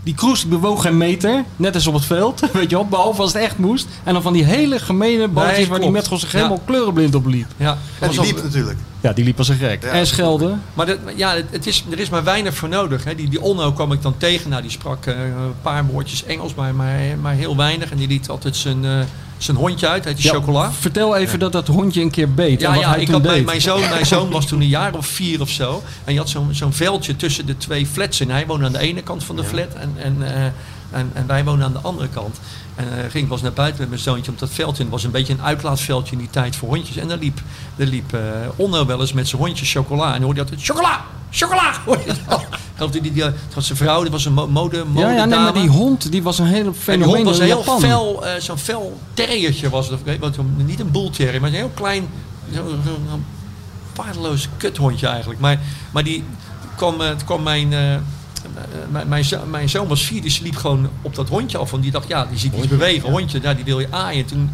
Die Kroes bewoog geen meter, net als op het veld, weet je wel, behalve als het echt moest. En dan van die hele gemene balletjes Nee, waar die. Metgold zich Ja. helemaal kleurenblind op liep. Ja, En die liep natuurlijk. Ja, die liep als een gek. Ja. En schelden. Maar dat, ja, het- is, er is maar weinig voor nodig. Hè. Die, die Onno kwam ik dan tegen. Nou, die sprak eh, een paar woordjes Engels, maar, maar, maar heel weinig. En die liet altijd zijn, eh, zijn hondje uit, uit die Ja, chocola. Vertel even dat dat hondje een keer beet en Ja, wat ja hij ik had mijn, mijn, zoon, mijn zoon was toen een jaar of vier of zo. En je had zo'n zo'n veldje tussen de twee flats. En hij woonde aan de ene kant van de flat en, en, eh, en, en wij woonden aan de andere kant. En eh, ging ik was naar buiten met mijn zoontje op dat veldje. En het was een beetje een uitlaatveldje in die tijd voor hondjes. En daar liep, daar liep eh Onno wel eens met zijn hondje chocola. En hoorde hij altijd, chocola, chocola! Hoorde je dat? Ik geloof die, die, die, het was zijn vrouw, dat was een mo- mode, mode ja, ja, nee, maar die hond die was een hele En die fenomeen hond was een heel Japan. fel, eh, zo'n fel terriertje was het. Of, wat, niet een bull terrier, maar een heel klein, zo'n zo, zo waardeloos kuthondje eigenlijk. Maar, maar die kwam, eh, kwam mijn, eh, eh, mijn, mijn, zo- mijn zoon was vier, die liep gewoon op dat hondje af. Want die dacht, ja, die ziet iets bewegen. Hondje, ja, die wil je aaien. Toen,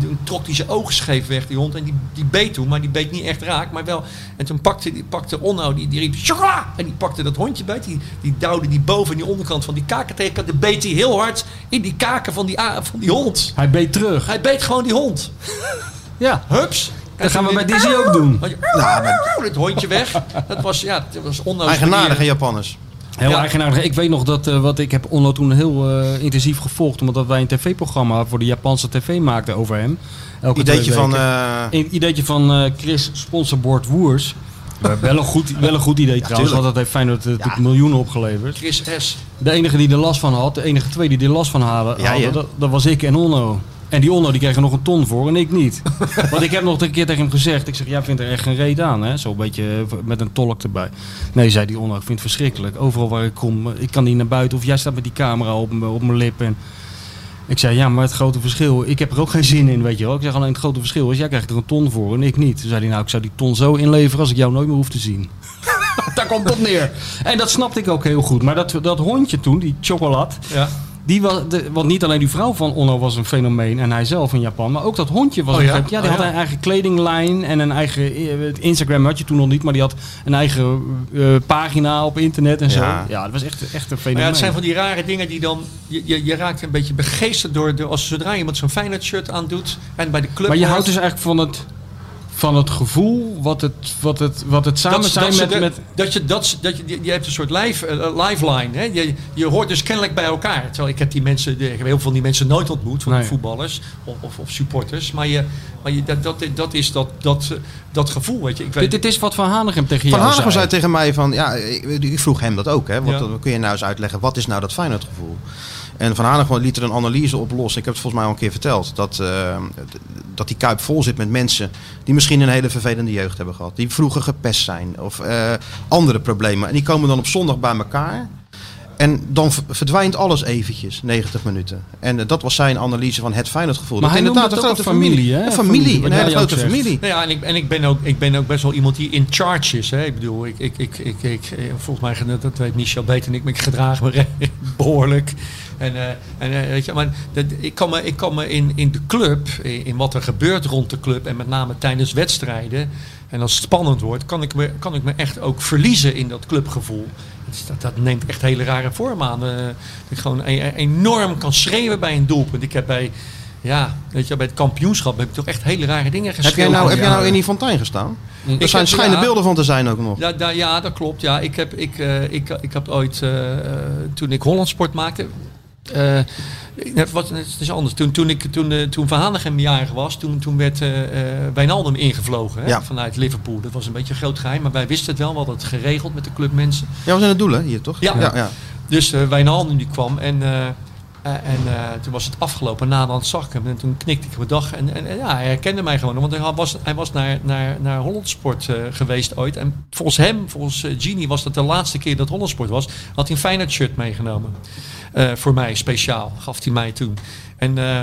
toen trok hij zijn ogen scheef weg, die hond. En die, die beet toen, maar die beet niet echt raak. Maar wel. En toen pakte, die, pakte Onno, die, die riep chocola! En die pakte dat hondje bij. Die, die duwde die boven in die onderkant van die kaken tegen. Dan beet hij heel hard in die kaken van die, van die hond. Hij beet terug. Hij beet gewoon die hond. Ja, Hups. dat gaan we bij Dizzy ook doen. Je- Het hondje weg. Dat was, ja, dat was onnodig. Eigenaardige Japanners. Heel Ja. eigenaardig. Ik weet nog dat, eh, wat ik heb Onno toen heel eh, intensief gevolgd. Omdat wij een tv-programma voor de Japanse tv maakten over hem. Elke Ideetje van... eh, Een ideetje van eh, Chris, sponsorbord Woers. wel, een goed, wel een goed idee trouwens, tuurlijk. want dat heeft Feyenoord uh, natuurlijk miljoenen opgeleverd. Chris S. De enige die er last van had, de enige twee die er last van hadden, Ja, hadden, ja. Dat, dat was ik en Onno. En die Onno die kreeg er nog een ton voor en ik niet. Want ik heb nog een keer tegen hem gezegd, ik zeg, jij vindt er echt geen reet aan, hè? Zo een beetje eh, met een tolk erbij. Nee, zei die Onno, ik vind het verschrikkelijk. Overal waar ik kom, eh, ik kan niet naar buiten of jij staat met die camera op, op mijn lip. En ik zei, ja, maar het grote verschil, ik heb er ook geen zin in, weet je wel. Ik zeg alleen, het grote verschil is, jij krijgt er een ton voor en ik niet. Toen zei hij, nou, ik zou die ton zo inleveren als ik jou nooit meer hoef te zien. Daar komt op neer. En dat snapte ik ook heel goed. Maar dat, dat hondje toen, die chocolade, Ja. Die was, de, want niet alleen die vrouw van Onno was een fenomeen en hij zelf in Japan, maar ook dat hondje was Oh een ja? die Oh had ja. een eigen kledinglijn en een eigen eh, Instagram had je toen nog niet, maar die had een eigen eh, pagina op internet en zo. Ja. Ja, dat was echt, echt een Maar fenomeen. ja, het zijn van die rare dingen die dan... Je, je, je raakt een beetje begeesterd door... door als zodra iemand zo'n Feyenoord shirt aandoet en bij de club... maar je houdt dus eigenlijk van het, van het gevoel wat het, wat het, wat het samen dat, zijn dat, met, de- met... dat je dat dat je je hebt een soort live, eh, lifeline hè? Je, je hoort dus kennelijk bij elkaar terwijl ik heb die mensen ik heb heel veel van die mensen nooit ontmoet van Nee. die voetballers of, of, of supporters maar je maar je dat, dat, dat is dat dat eh, dat gevoel weet je ik weet Dit, dit is wat Van Hanegem tegen Van jou Hanegem zei zei. tegen mij van, ja, ik, ik vroeg hem dat ook, hè. Wat, Ja. kun je nou eens uitleggen, wat is nou dat Feyenoord gevoel? En Van Hanegem liet er een analyse op los. Ik heb het volgens mij al een keer verteld. Dat, eh, dat die Kuip vol zit met mensen die misschien een hele vervelende jeugd hebben gehad. Die vroeger gepest zijn of eh, andere problemen. En die komen dan op zondag bij elkaar. En dan verdwijnt alles eventjes, 90 minuten. En eh, dat was zijn analyse van het Feyenoord-gevoel. Maar Dat hij inderdaad noemde een het grote ook een familie. familie, hè? Een familie, een hele grote familie. Nou ja, en ik, en ik, ben ook, ik ben ook best wel iemand die in charge is. Hè. Ik bedoel, ik, ik, ik, ik, ik, volgens mij, dat weet Michel beter dan ik, maar ik gedraag me behoorlijk. En, eh, en eh, weet je, maar dat, ik kan me, ik kan me in, in de club, in, in wat er gebeurt rond de club en met name tijdens wedstrijden, en als het spannend wordt, kan ik me, kan ik me echt ook verliezen in dat clubgevoel. Dat, dat neemt echt hele rare vorm aan. Eh, dat ik gewoon e- e- enorm kan schreeuwen bij een doelpunt. Ik heb bij, ja, weet je, bij het kampioenschap heb ik toch echt hele rare dingen Heb geschreven. jij nou, heb jij nou in die fontein gestaan? Ik Er zijn heb- schijnen ja. beelden van te zijn ook nog. Ja, da- ja, dat klopt. Ja, ik, heb, ik, ik, ik heb ooit, toen ik Hollandsport maakte, eh, het, was, het is anders. Toen, toen, ik, toen, eh, toen Van Hanegem jarig was, toen, toen werd eh, Wijnaldum ingevlogen hè, Ja. vanuit Liverpool. Dat was een beetje een groot geheim, maar wij wisten het wel. We hadden het geregeld met de clubmensen. Ja, we zijn het doelen hier, toch? Ja. ja, ja. Dus Wijnaldum die kwam en, en toen was het afgelopen. Na dan zag ik hem en toen knikte ik mijn dag. En, en, en ja, hij herkende mij gewoon. Want hij was, hij was naar, naar, naar Hollandsport geweest ooit. En volgens hem, volgens Genie, was dat de laatste keer dat Hollandsport was. Had hij een Feyenoord shirt meegenomen. Eh, voor mij speciaal, gaf hij mij toen. En, eh,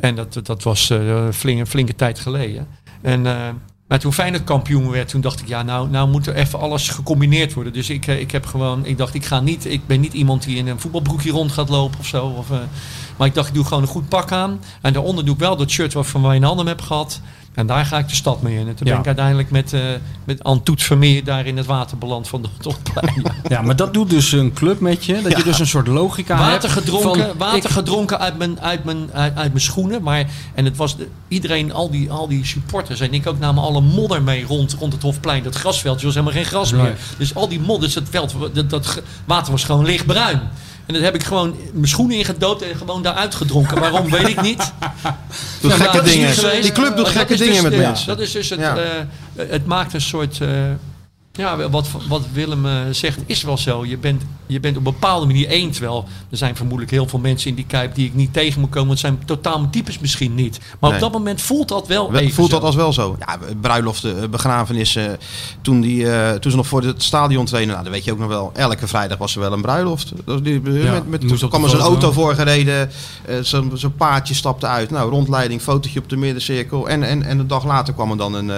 en dat, dat was eh, een flinke, flinke tijd geleden. En, eh, maar toen Feyenoord kampioen werd, toen dacht ik, ja, nou, nou moet er even alles gecombineerd worden. Dus ik, eh, ik heb gewoon, ik dacht, ik ga niet, ik ben niet iemand die in een voetbalbroekje rond gaat lopen of zo. Eh, maar ik dacht, ik doe gewoon een goed pak aan. En daaronder doe ik wel dat shirt wat van Wijnaldum heb gehad. En daar ga ik de stad mee in. En toen Ja. ben ik uiteindelijk met, eh met Anne Toet Vermeer daar in het water beland van de Totplein. Ja. Maar dat doet dus een club met je. Dat je dus een soort logica Water hebt. gedronken, van, water ik- gedronken uit mijn, uit mijn, uit, uit mijn schoenen. Maar, en het was de- iedereen, al die, al die supporters en ik ook namen alle modder mee rond, rond het Hofplein. Dat grasveldje was helemaal geen gras Nee. meer. Dus al die modder, dus dat, veld, dat, water was gewoon lichtbruin. En dat heb ik gewoon mijn schoenen ingedoopt en gewoon daaruit gedronken. Waarom, weet ik niet. Doet Ja, gekke dingen. geweest. Die club doet gekke is dus dingen met mensen. Dat is dus het, Ja. eh, het maakt een soort, eh, ja, wat, wat Willem eh, zegt is wel zo. Je bent, je bent op een bepaalde manier één. Terwijl er zijn vermoedelijk heel veel mensen in die Kuip die ik niet tegen moet komen. Want het zijn totaal mijn types misschien niet. Maar Nee. op dat moment voelt dat wel We- even Voelt zo. dat als wel zo? Ja, bruiloften, eh, begrafenissen. Toen, die, eh, toen ze nog voor het stadion trainen, nou, dat weet je ook nog wel. Elke vrijdag was er wel een bruiloft. Die, eh, Ja, met, met, toen kwam er zo'n auto voorgereden. eh, Zo'n zo'n paardje stapte uit. Nou, rondleiding, fotootje op de middencirkel. En, en, en een dag later kwam er dan een, eh,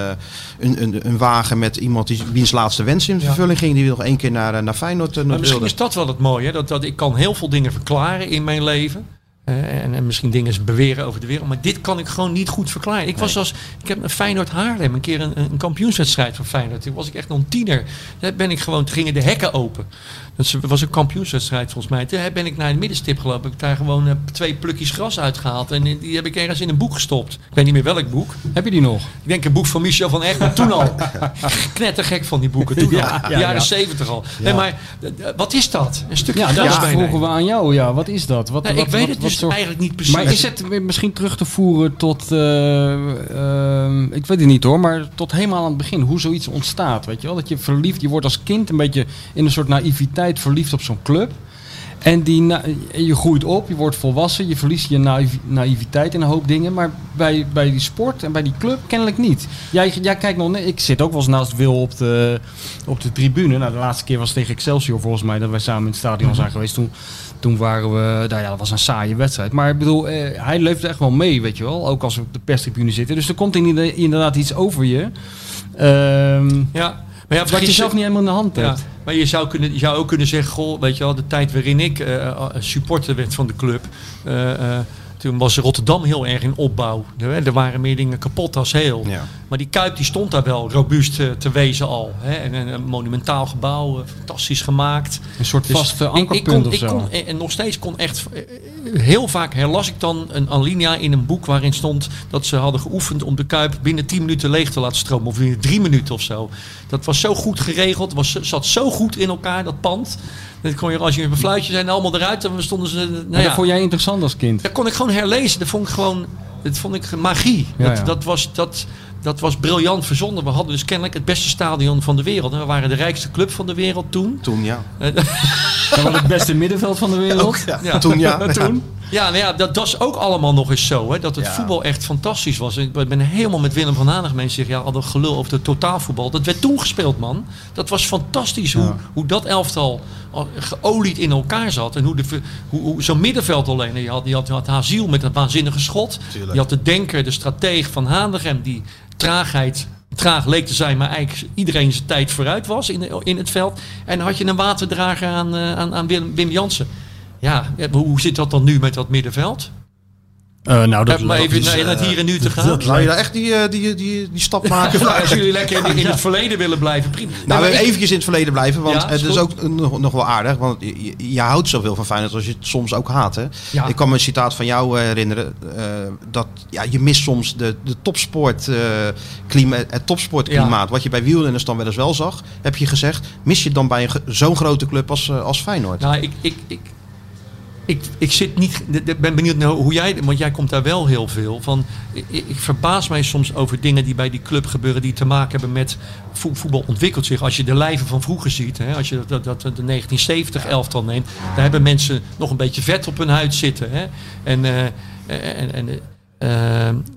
een, een, een wagen met iemand die, wiens laatste wens in vervulling ging. Die nog één keer naar, naar Feyenoord Maar misschien wilde. is dat wel het mooie. Dat, dat ik kan heel veel dingen verklaren in mijn leven. En, en misschien dingen beweren over de wereld. Maar dit kan ik gewoon niet goed verklaren. Ik, was als, ik heb een Feyenoord Haarlem een keer een, een kampioenswedstrijd van Feyenoord. Toen was ik echt nog een tiener. Daar ben ik gewoon, toen gingen de hekken open. Dat was een kampioenswedstrijd volgens mij. Toen ben ik naar het middenstip gelopen. Heb ik daar gewoon eh, twee plukjes gras uitgehaald. En die heb ik ergens in een boek gestopt. Ik weet niet meer welk boek. Heb je die nog? Ik denk een boek van Michel van Egmond. Toen al. Knettergek van die boeken. Toen Ja, al. ja, jaren ja. zeventig al. Nee, maar wat is dat? Een stukje Ja, dat vroegen we aan jou. Ja, wat is dat? Wat, Nee, wat, ik weet het wat eigenlijk niet precies. Maar is het misschien terug te voeren tot, eh, ehm, ik weet het niet hoor, maar tot helemaal aan het begin, hoe zoiets ontstaat, weet je wel? Dat je verliefd, je wordt als kind een beetje in een soort naïviteit verliefd op zo'n club. En die na- je groeit op, je wordt volwassen, je verliest je naïv- naïviteit in een hoop dingen. Maar bij, bij die sport en bij die club kennelijk niet. Jij, jij kijkt nog, ik zit ook wel eens naast Wil op de, op de tribune. Nou, de laatste keer was tegen Excelsior volgens mij dat wij samen in het stadion zijn geweest. Toen, toen waren we, nou ja, dat was een saaie wedstrijd. Maar ik bedoel, eh, hij leeft echt wel mee, weet je wel. Ook als we op de perstribune zitten. Dus er komt inderdaad- inderdaad iets over je. Ehm ja, maar ja, wat je zelf niet helemaal in de hand Ja, hebt. maar je zou, kunnen, je zou ook kunnen zeggen, goh, weet je wel, de tijd waarin ik eh, eh, supporter werd van de club, eh, eh, toen was Rotterdam heel erg in opbouw. Er, er waren meer dingen kapot als heel. Ja. Maar die Kuip die stond daar wel robuust eh, te wezen al. Hè? En een, monumentaal gebouw, eh, fantastisch gemaakt. Een soort Dus vaste ik- ik ankerpunt kon- of ik zo. kon- en nog steeds kon echt... eh, Heel vaak herlas ik dan een alinea in een boek waarin stond dat ze hadden geoefend om de Kuip binnen 10 minuten leeg te laten stromen. Of binnen 3 minuten of zo. Dat was zo goed geregeld. Was, zat zo goed in elkaar, dat pand. Dat kon je, als je een fluitje zijn allemaal eruit. En we stonden ze... Nou dat ja, vond jij interessant als kind? dat kon ik gewoon herlezen. Dat vond ik gewoon... Dat vond ik magie. Ja, dat, ja. Dat, was, dat, dat was briljant verzonnen. We hadden dus kennelijk het beste stadion van de wereld. En we waren de rijkste club van de wereld toen. Toen, ja. Dat was het beste middenveld van de wereld. Ja, Ja. Toen ja. Toen? Ja, nou ja, dat, dat is ook allemaal nog eens zo. Hè, dat het Ja. voetbal echt fantastisch was. Ik ben helemaal met Willem van Hanegem eens zeggen, ja, al dat gelul over het totaalvoetbal. Dat werd toen gespeeld, man. Dat was fantastisch hoe, hoe dat elftal al geolied in elkaar zat. En hoe, de, hoe, hoe zo'n middenveld alleen. Je had, je had, je had Haziel met dat waanzinnige schot. Tuurlijk. Je had de denker, de strateeg van Hanegem, die traagheid traag leek te zijn, maar eigenlijk iedereen zijn tijd vooruit was in, in het veld. En had je een waterdrager aan, eh, aan, aan Wim, Wim Jansen. Ja, hoe zit dat dan nu met dat middenveld? Eh, nou, dat Heb maar even naar, het hier en nu te gaan. Zou je daar echt die, eh, die, die, die stap maken? Nou, als jullie lekker in, in het verleden willen blijven, prima. Nee, Nou, maar we ik- eventjes in het verleden blijven, want Ja, het is ook nog, nog wel aardig. Want je, houdt zoveel van Feyenoord als je het soms ook haat. Hè? Ja. Ik kan me een citaat van jou eh, herinneren. eh, dat ja, je mist soms de, de topsport, eh, klima, het topsportklimaat. Wat je bij wielrenners dan wel eens wel zag, heb je gezegd. Mis je het dan bij zo'n grote club als, eh, als Feyenoord? Nou, ik, ik, ik, ik, ik zit niet. Ben benieuwd hoe jij. Want jij komt daar wel heel veel van. Ik, verbaas mij soms over dingen die bij die club gebeuren. die te maken hebben met. vo- Voetbal ontwikkelt zich. Als je de lijven van vroeger ziet. Hè, als je dat, dat, de 1970 elftal neemt. daar hebben mensen nog een beetje vet op hun huid zitten. Hè, en. eh, en, en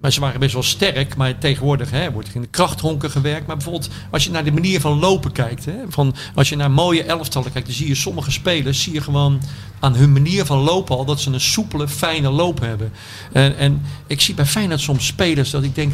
maar ze waren best wel sterk, maar tegenwoordig hè, wordt er in de krachthonken gewerkt. Maar bijvoorbeeld als je naar de manier van lopen kijkt, hè, van, als je naar mooie elftallen kijkt, dan zie je sommige spelers, zie je gewoon aan hun manier van lopen al dat ze een soepele, fijne loop hebben. En, en ik zie bij Feyenoord soms spelers dat ik denk,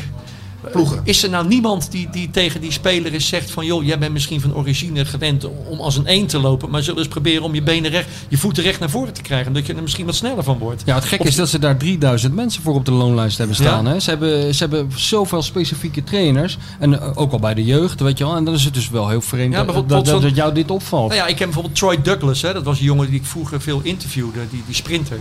Ploegen. is er nou niemand die, die tegen die speler is zegt van... joh, jij bent misschien van origine gewend om als een eend te lopen... maar zullen eens proberen om je benen recht, je voeten recht naar voren te krijgen... dat je er misschien wat sneller van wordt. Ja, het gekke is dat ze daar 3000 mensen voor op de loonlijst hebben staan. Hè? Ze, hebben, ze hebben zoveel specifieke trainers. En eh, ook al bij de jeugd, weet je wel. En dan is het dus wel heel vreemd Ja, dat, dat, jou dit opvalt. Nou ja, ik heb bijvoorbeeld Troy Douglas, hè, dat was een jongen die ik vroeger veel interviewde, die, die sprinter.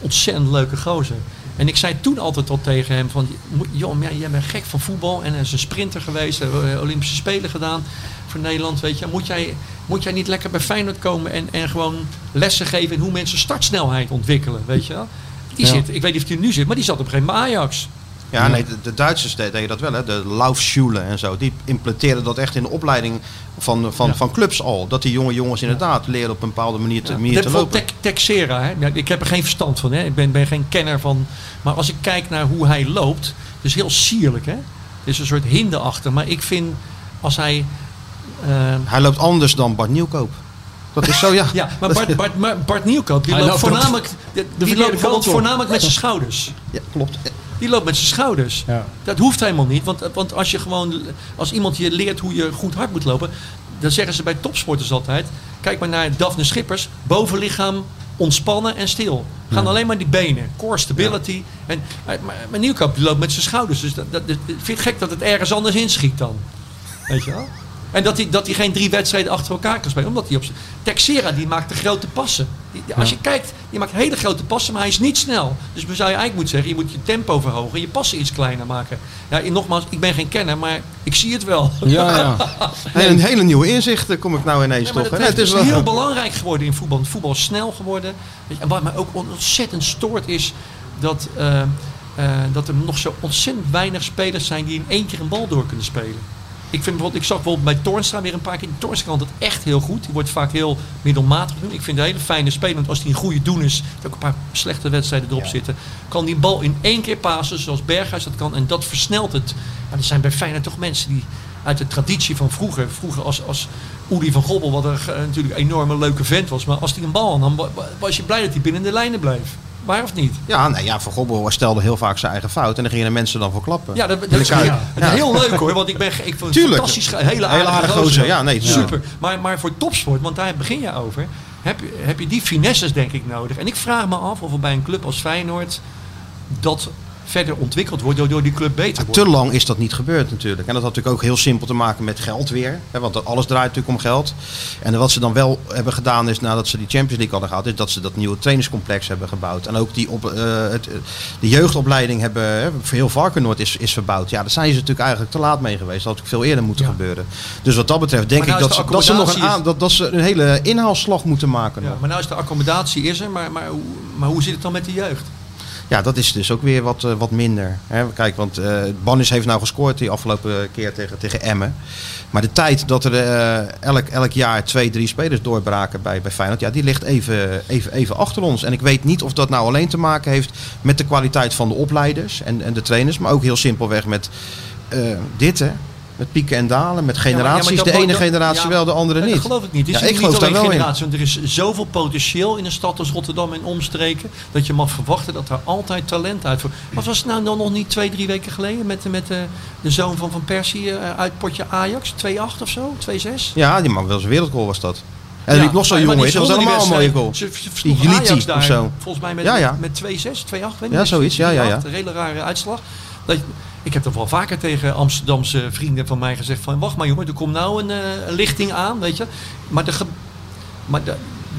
Ontzettend leuke gozer. En ik zei toen altijd al tegen hem van, joh, jij bent gek van voetbal en hij is een sprinter geweest, eh, Olympische Spelen gedaan voor Nederland, weet je. Moet jij, moet jij niet lekker bij Feyenoord komen en, en gewoon lessen geven in hoe mensen startsnelheid ontwikkelen, weet je wel? Die Ja. zit, ik weet niet of hij er nu zit, maar die zat op een gegeven moment Ajax. Ja, nee, de, de Duitsers de- deden dat wel, hè. de Laufschule en zo. Die implementeren dat echt in de opleiding van, van, van clubs al. Dat die jonge jongens inderdaad leren op een bepaalde manier te, manier te lopen. Tex- Texera, hè? Ja, ik heb er geen verstand van. Hè? Ik ben, ben geen kenner van. Maar als ik kijk naar hoe hij loopt, het is heel sierlijk. Hè? Het is een soort hinde achter. Maar ik vind als hij. eh, Hij loopt anders dan Bart Nieuwkoop. Dat is zo, ja. ja, maar Bart, Bart, Bart Nieuwkoop, die Hij loopt voornamelijk, die, loopt voornamelijk met zijn schouders. Ja, klopt. Die loopt met zijn schouders. Ja. Dat hoeft helemaal niet. Want, want als je gewoon, als iemand je leert hoe je goed hard moet lopen, dan zeggen ze bij topsporters altijd: kijk maar naar Daphne Schippers, bovenlichaam ontspannen en stil. Gaan alleen maar die benen, core stability. En, maar, maar, die loopt met zijn schouders. Dus dat, dat, dat- ik vind het gek dat het ergens anders inschiet dan. Weet je wel? En dat hij, dat hij geen drie wedstrijden achter elkaar kan spelen. Omdat hij op zijn... Texera die maakt de grote passen. Die- als je kijkt, die maakt hele grote passen, maar hij is niet snel. Dus zou je eigenlijk moeten zeggen, je moet je tempo verhogen en je passen iets kleiner maken. Ja, en nogmaals, ik ben geen kenner, maar ik zie het wel. Ja, een hele nieuwe inzicht kom ik nou ineens maar toch. het is wel- heel belangrijk geworden in voetbal. Voetbal is snel geworden. En wat mij ook ontzettend stoort is dat, eh, eh, dat er nog zo ontzettend weinig spelers zijn die in één keer een bal door kunnen spelen. Ik, vind bijvoorbeeld, ik zag bijvoorbeeld bij Toornstra weer een paar keer. Toornstra kan dat echt heel goed. Die wordt vaak heel middelmatig doen. Ik vind het een hele fijne speler. Want als hij een goede doen is, er ook een paar slechte wedstrijden erop zitten. Kan die bal in één keer pasen zoals Berghuis dat kan. En dat versnelt het. Maar er zijn bij Feyenoord toch mensen die uit de traditie van vroeger. Vroeger als, als Uli van Gobbel, wat er eh, natuurlijk een enorme leuke vent was. Maar als hij een bal wa- wa- was je blij dat hij binnen de lijnen bleef. Waar of niet? Ja, nee, ja, Van Gobbel stelde heel vaak zijn eigen fout. En dan gingen de mensen dan voor klappen. Ja, dat, is ja, heel leuk hoor. Want ik ben ik Tuurlijk. fantastisch. Hele Hele aardige, aardige gozer. gozer, ja, nee, Super. Maar, maar voor topsport, want daar begin je over. Heb je, heb je die finesses denk ik nodig. En ik vraag me af of er bij een club als Feyenoord dat verder ontwikkeld wordt door, door die club beter wordt. Te lang is dat niet gebeurd natuurlijk. En dat had natuurlijk ook heel simpel te maken met geld weer. Hè, want alles draait natuurlijk om geld. En wat ze dan wel hebben gedaan is nadat ze die Champions League hadden gehad... is dat ze dat nieuwe trainingscomplex hebben gebouwd. En ook die op, eh, het, eh, de jeugdopleiding hebben... Hè, voor heel Varkenoord is, is verbouwd. Ja, daar zijn ze natuurlijk eigenlijk te laat mee geweest. Dat had ook veel eerder moeten Ja. gebeuren. Dus wat dat betreft denk nou ik is dat de dat, ze nog een, aan, dat, dat ze een hele inhaalslag moeten maken. Ja, maar nou is de accommodatie is er, maar, maar, hoe- maar hoe zit het dan met de jeugd? Ja, dat is dus ook weer wat, eh, wat minder. Hè. Kijk, want eh Bannis heeft nou gescoord die afgelopen keer tegen, tegen Emmen. Maar de tijd dat er eh, elk, elk jaar twee, drie spelers doorbraken bij, bij Feyenoord... Ja, die ligt even, even, even achter ons. En ik weet niet of dat nou alleen te maken heeft met de kwaliteit van de opleiders en, en de trainers. Maar ook heel simpelweg met dit, hè. Met pieken en dalen, met generaties. maar de ene generatie ja, wel, de andere niet. Dat geloof ik niet. Het is ik niet geloof daar wel in. generatie, want er is zoveel potentieel in een stad als Rotterdam en omstreken, dat je mag verwachten dat er altijd talent uit voor. Wat was het nou dan nog niet twee, drie weken geleden met, met de, de zoon van Van Persie eh, uit potje Ajax? 2-8 of zo? 2-6? Ja, die man wel zijn wereldgoal was dat. En Ja, liep nog zo jong is. Dat was helemaal een mooie goal. Ze- Die Ajax of daar, zo. Volgens mij met, Ja, ja. met 2-6, 2-8. weet Ja, zoiets, ja, ja, ja. 3-8, Een hele rare uitslag. Dat, ik heb toch wel vaker tegen Amsterdamse vrienden van mij gezegd van... wacht maar jongen, er komt nou een, eh, lichting aan, weet je. Maar, de, maar de,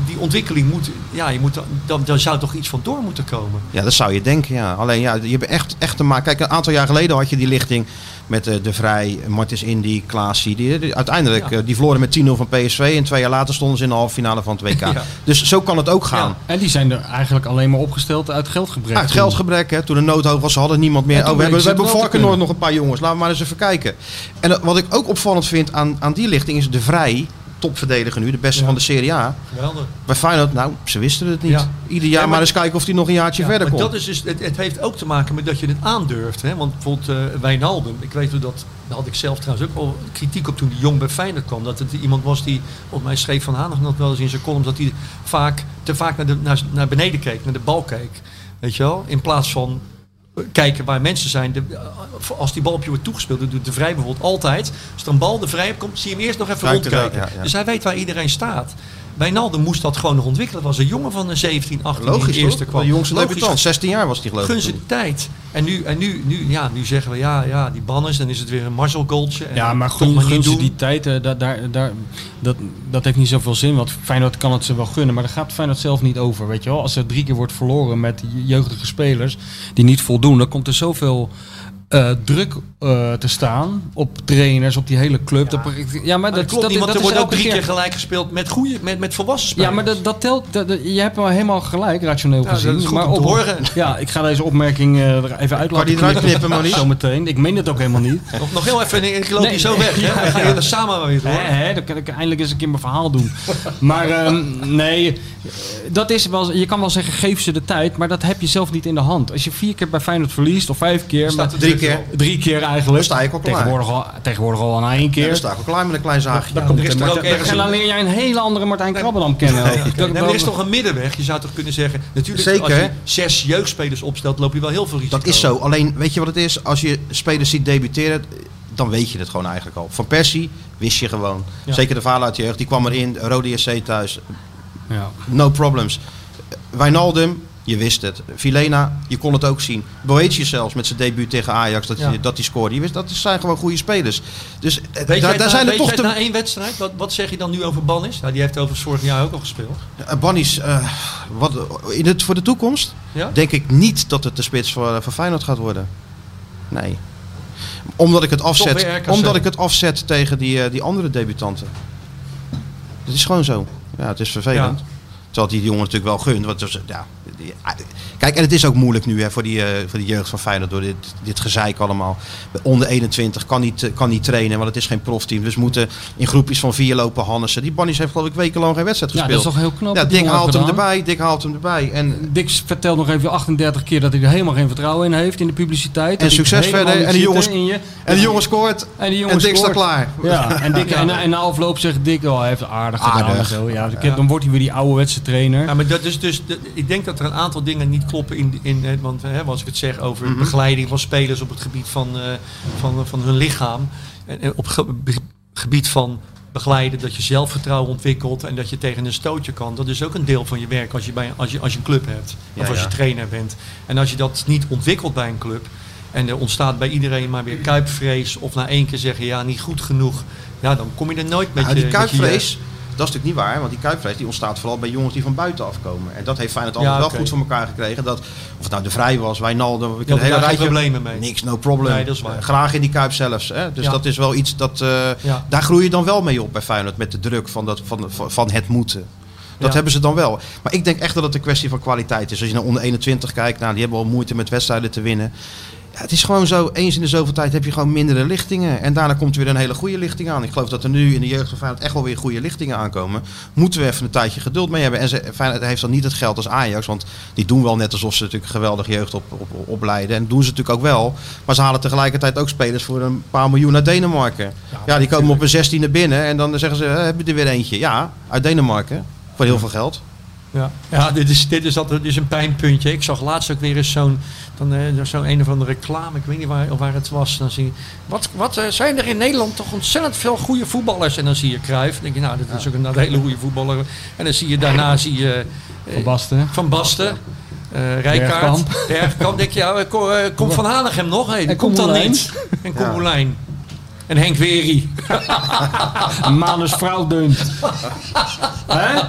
die ontwikkeling moet... Ja, je moet, dan- dan, zou toch iets van door moeten komen. Ja, dat zou je denken, ja. Alleen ja, je hebt echt, echt te maken. Kijk, een aantal jaar geleden had je die lichting met eh, De Vrij, Martins Indy, Klaasie. Die, die- uiteindelijk, Ja. eh, die verloren met 10-0 van PSV. En twee jaar later stonden ze in de halve finale van het WK. Ja. Dus zo kan het ook gaan. Ja. En die zijn er eigenlijk alleen maar opgesteld uit geldgebrek. Uit geldgebrek, hè. toen de noodhoog was, ze hadden niemand meer. Oh, we hebben, we hebben Varkenoord nog een paar jongens. Laten we maar eens even kijken. En eh, wat ik ook opvallend vind aan, aan die lichting is De Vrij, topverdediger nu, de beste Ja. van de Serie A. Geweldig. Bij Feyenoord, nou, ze wisten het niet. Ja. Ieder jaar Ja, maar- maar eens kijken of hij nog een jaartje Ja, verder maar komt. dat is dus, het, het heeft ook te maken met dat je het aandurft. Hè? Want bijvoorbeeld eh Wijnaldum, ik weet hoe dat, daar had ik zelf trouwens ook al kritiek op toen hij jong bij Feyenoord kwam. Dat het iemand was die, volgens mij schreef Van Hanegem dat wel eens in zijn columns, dat hij vaak, te vaak naar, de, naar, naar beneden keek, naar de bal keek. Weet je wel? In plaats van kijken waar mensen zijn. De, eh, als die bal op je wordt toegespeeld, dat doet de Vrij bijvoorbeeld altijd. Als er een bal de Vrij komt, zie je hem eerst nog even Kijkt rondkijken. ja, ja. Dus hij weet waar iedereen staat. Wijnaldum moest dat gewoon nog ontwikkelen. Was een jongen van een 17, 18 die in Logisch de eerste toch? kwam. De jongste Logisch. debutant, 16 jaar was hij geloof ik. Gun ze de tijd. En nu, en nu, nu, ja, nu zeggen we, ja, ja, die banners, dan is het weer een Marcel goaltje. En Ja, maar gun, maar gun ze doen. die tijd, eh, daar, daar, daar, dat, dat heeft niet zoveel zin. Want Feyenoord kan het ze wel gunnen, maar daar gaat Feyenoord zelf niet over. Weet je wel? Als er drie keer wordt verloren met jeugdige spelers die niet voldoen, dan komt er zoveel eh, druk eh, te staan op trainers, op die hele club. Ja, ja maar Maar dat, dat klopt dat, niet, want dat er wordt ook drie keer gelijk gespeeld met, goede, met, met volwassen Ja, spelers. maar dat, dat telt. dat- je hebt wel helemaal gelijk, rationeel Ja, gezien. dat is goed maar op- horen. Ja, ik ga deze opmerking eh, er even uit Kan laten die eruit knippen, Maurice? Zometeen. Ik meen het ook helemaal niet. nog, nog heel even, ik loop Nee. hier zo weg. Hè? Ja, We gaan ja. jullie samen maar weer door. Hè, hè, dan kan ik eindelijk eens een keer mijn verhaal doen. Maar ehm, nee, dat is wel, je kan wel zeggen, geef ze de tijd. Maar dat heb je zelf niet in de hand. Als je vier keer bij Feyenoord verliest, of vijf keer. Staat maar- er Drie keer. drie keer eigenlijk. Dan sta ik al klaar. Tegenwoordig al, tegenwoordig al na één Ja, keer. dan sta ik al klaar met een klein zaagje. Dan Ja, komt er is ook Martijn- ergens en dan een- leer jij een hele andere Martijn Krabbendam kennen. Nee, Nee, maar er is toch een middenweg. Je zou toch kunnen zeggen, natuurlijk Zeker, als je zes jeugdspelers opstelt, loop je wel heel veel risico. Dat is zo. Alleen, weet je wat het is? Als je spelers ziet debuteren, dan weet je het gewoon eigenlijk al. Van Persie wist je gewoon. Ja. Zeker de vader uit de jeugd. Die kwam erin, Rode SC thuis. Ja. No problems. Wijnaldum, je wist het. Vilena, je kon het ook zien. Boetius zelfs met zijn debuut tegen Ajax, dat Ja. hij dat hij scoorde. Je wist, dat zijn gewoon goede spelers. Dus eh, Weet daar, na- zijn er weet toch het te... na één wedstrijd? Wat, wat zeg je dan nu over Bannis? Nou, die heeft over vorig jaar ook al gespeeld. Uh, Bannies, eh, wat, in het, voor de toekomst Ja? denk ik niet dat het de spits voor, voor Feyenoord gaat worden. Nee. Omdat ik het afzet, omdat ik het afzet tegen die, eh, die andere debutanten. Het is gewoon zo. Ja, het is vervelend. Ja. Terwijl die jongen natuurlijk wel gunt. Want ja, die- kijk, en het is ook moeilijk nu hè, voor, die, eh, voor die jeugd van Feyenoord door dit, dit gezeik allemaal. Onder 21 kan niet, eh, kan niet trainen, want het is geen profteam. Dus we moeten in groepjes van vier lopen Hannessen. Die Bannies heeft geloof ik wekenlang geen wedstrijd Ja, gespeeld. dat is toch heel knap. Ja, Dick haalt hem gedaan. erbij, Dick haalt hem erbij. En, Dick vertelt nog even 38 keer dat hij er helemaal geen vertrouwen in heeft in de publiciteit. En succes verder. En die zit, jongens- in je. en de jongen scoort. En, die jongen en Dick staat klaar. Ja, en, Dick, en, en na afloop zegt Dick, oh, hij heeft aardig gedaan Aardig. en zo. Ja, dan- wordt hij weer die ouderwetse trainer. Ja, maar dat is dus, de- ik denk dat er een aantal dingen niet kloppen in, in eh, want hè, als ik het zeg over Mhm. begeleiding van spelers op het gebied van, eh, van, van hun lichaam. En, op ge- gebied van begeleiden, dat je zelfvertrouwen ontwikkelt en dat je tegen een stootje kan. Dat is ook een deel van je werk als je, bij, als je, als je een club hebt. Ja, of als ja. je trainer bent. En als je dat niet ontwikkelt bij een club. En er ontstaat bij iedereen maar weer kuipvrees. Of na één keer zeggen, ja, niet goed genoeg. Ja, dan kom je er nooit met Nou, je die je kuipvrees, dat is natuurlijk niet waar. Want die kuipvrees die ontstaat vooral bij jongens die van buiten afkomen. En dat heeft Feyenoord Ja, altijd wel goed voor elkaar gekregen. Dat, of het nou de Vrij was, Wijnaldum. Had een hele rijtje. problemen mee. Niks, no problem. Nee, dat is waar. Eh, Graag in die kuip zelfs. Hè? Dus Ja. dat is wel iets dat... eh, Ja. Daar groei je dan wel mee op bij Feyenoord. Met de druk van, dat, van, van, van het moeten. Dat Ja. hebben ze dan wel. Maar ik denk echt dat het een kwestie van kwaliteit is. Als je naar onder 21 kijkt, nou, die hebben al moeite met wedstrijden te winnen. Ja, het is gewoon zo, eens in de zoveel tijd heb je gewoon mindere lichtingen. En daarna komt er weer een hele goede lichting aan. Ik geloof dat er nu in de jeugd van Feyenoord echt wel weer goede lichtingen aankomen. Moeten we even een tijdje geduld mee hebben. En ze, Feyenoord heeft dan niet het geld als Ajax. Want die doen wel net alsof ze natuurlijk geweldig jeugd op, op, opleiden. En doen ze natuurlijk ook wel. Maar ze halen tegelijkertijd ook spelers voor een paar miljoen uit Denemarken. Ja, die komen op een zestiende binnen. En dan zeggen ze, "Eh, heb je er weer eentje? Ja, uit Denemarken. Voor heel veel geld. Ja, ja dit, is, dit, is dit is een pijnpuntje. Ik zag laatst ook weer eens zo'n dan, eh, zo'n een of andere reclame. Ik weet niet waar, waar het was. Dan zie je, wat, wat eh, zijn er in Nederland toch ontzettend veel goede voetballers. En dan zie je Cruijff. Dan denk je, nou, dat is ook een, een hele goede voetballer. En dan zie je daarna zie je, eh, Van Basten. Van Basten. eh Rijkaard, Bergkamp. Bergkamp. denk je, ja, ko- komt Van Hanegem nog? Hey, die En komt dan niet. En Koemelijn. En Henk Wery. Manus vrouw deunt. Hè?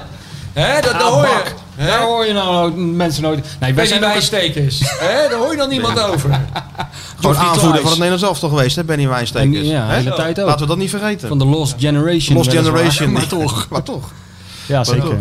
Hè, dat, dat Ah, hoor je. Daar hoor je nou mensen nooit. Nee, wij Bij zijn. Hè, daar hoor je dan niemand over. Gewoon aanvoerder van het Nederlands elftal geweest, hè, Benny Wijnstekers. Ja, de Hè? hele tijd ook. Laten we dat niet vergeten. Van de Lost Generation. Lost. Generation. Maar toch. Maar toch. Ja, zeker. toch?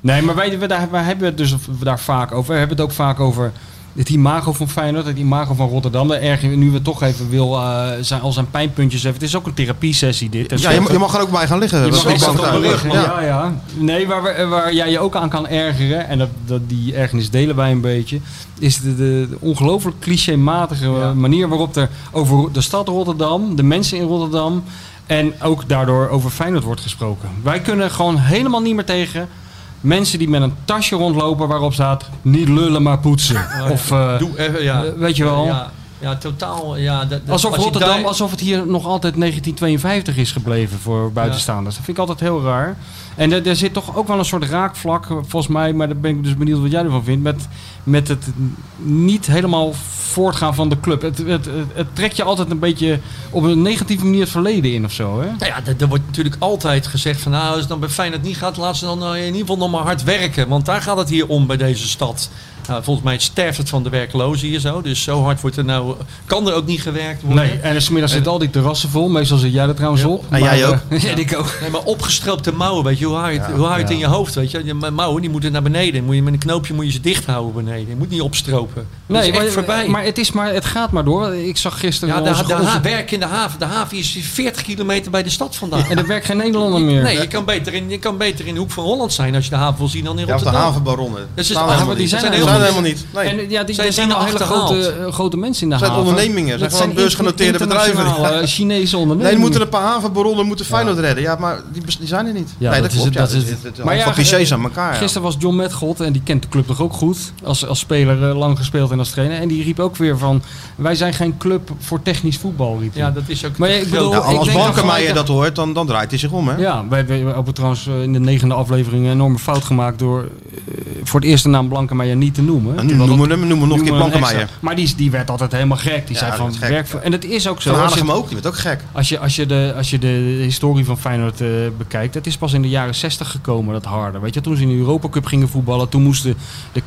Nee, maar wij, wij, daar, wij hebben het dus daar vaak over. We hebben het ook vaak over het imago van Feyenoord, het imago van Rotterdam. Erg, nu we toch even wil, eh, zijn, al zijn pijnpuntjes even. Het is ook een therapiesessie dit. Ja, je, mag- je mag er ook bij gaan liggen. Je mag ook terug, duidelijk. ja. ja, Nee, waar, we- waar jij je ook aan kan ergeren, en dat, dat, die ergernis delen wij een beetje, is de, de, de ongelooflijk clichématige Ja. manier waarop er over de stad Rotterdam, de mensen in Rotterdam en ook daardoor over Feyenoord wordt gesproken. Wij kunnen gewoon helemaal niet meer tegen mensen die met een tasje rondlopen waarop staat niet lullen maar poetsen. Of eh, Doe even, ja. eh, weet je wel. Ja, ja totaal. Ja, dat, Alsof als je Rotterdam, daar- alsof het hier nog altijd 1952 is gebleven voor buitenstaanders. Dat vind ik altijd heel raar. En er, er zit toch ook wel een soort raakvlak, eh, volgens mij, maar daar ben ik dus benieuwd wat jij ervan vindt, met, met het niet helemaal voortgaan van de club. Het, het, het, het trekt je altijd een beetje op een negatieve manier het verleden in of zo. Hè? Nou ja, er, er wordt natuurlijk altijd gezegd van nou, als het dan bij Feyenoord niet gaat, laat ze dan eh, in ieder geval nog maar hard werken. Want daar gaat het hier om bij deze stad. Nou, volgens mij sterft het van de werklozen hier zo. Dus zo hard wordt er nou, kan er ook niet gewerkt worden. Nee, en smiddags zitten al die terrassen vol. Meestal zit jij er trouwens op. En jij ook. eh, ja, ik ook. Nee, maar opgestroopte mouwen, weet je, hoe hou je het, hoe hou je het Ja. in je hoofd, weet je. De mouwen, die moeten naar beneden. Moet je, met een knoopje moet je ze dicht houden beneden. Je moet niet opstropen. Dat Nee, is echt maar, voorbij. maar, het is maar het gaat maar door. Ik zag gisteren ja, wel de, onze- de, onze- werk in de haven. De haven is 40 kilometer bij de stad vandaan. en er werkt geen Nederlander meer. Nee, je kan, beter in, je kan beter in de hoek van Holland zijn als je de haven wil zien dan in Ja, of de Rotterdam. havenbaronnen. Dat is- ah, die zijn Dat er zijn er helemaal helemaal niet. Nee. En ja, die, Zijn er zijn al hele grote, eh, grote mensen in de Het zijn haven. ondernemingen, het zijn beursgenoteerde bedrijven. internationale Chinese ondernemingen. Nee, moeten een paar havenbaronnen moeten Feyenoord redden. Ja, maar die, zijn er niet. Ja, nee, dat dat, is klopt. het, ja, dat Maar ja, van clichés eh, aan elkaar. Ja. Gisteren was John Metgold, en die kent de club toch ook goed, als, als speler eh, lang gespeeld en als trainer. En die riep ook weer van, wij zijn geen club voor technisch voetbal, riep. Ja, dat is ook Maar ik bedoel, Nou, als denk dat dat hoort, dan, dan draait hij zich om. Hè? Ja, wij hebben trouwens eh, in de negende aflevering een enorme fout gemaakt door eh, voor het eerste naam Blankenmeijer niet te noemen. En nu Terwijl noemen we dat- hem, noemen we nog een keer Blankenmeijer. Maar die, is- die werd altijd helemaal gek. Die Ja, zei dat van werk voor. En dat is ook zo. Je- hem ook, die werd ook gek. Als je, als je, de, als je de historie van Feyenoord eh, bekijkt, het is pas in de jaren 60 gekomen, dat harde. Weet je, toen ze in de Europa Cup gingen voetballen, toen moesten de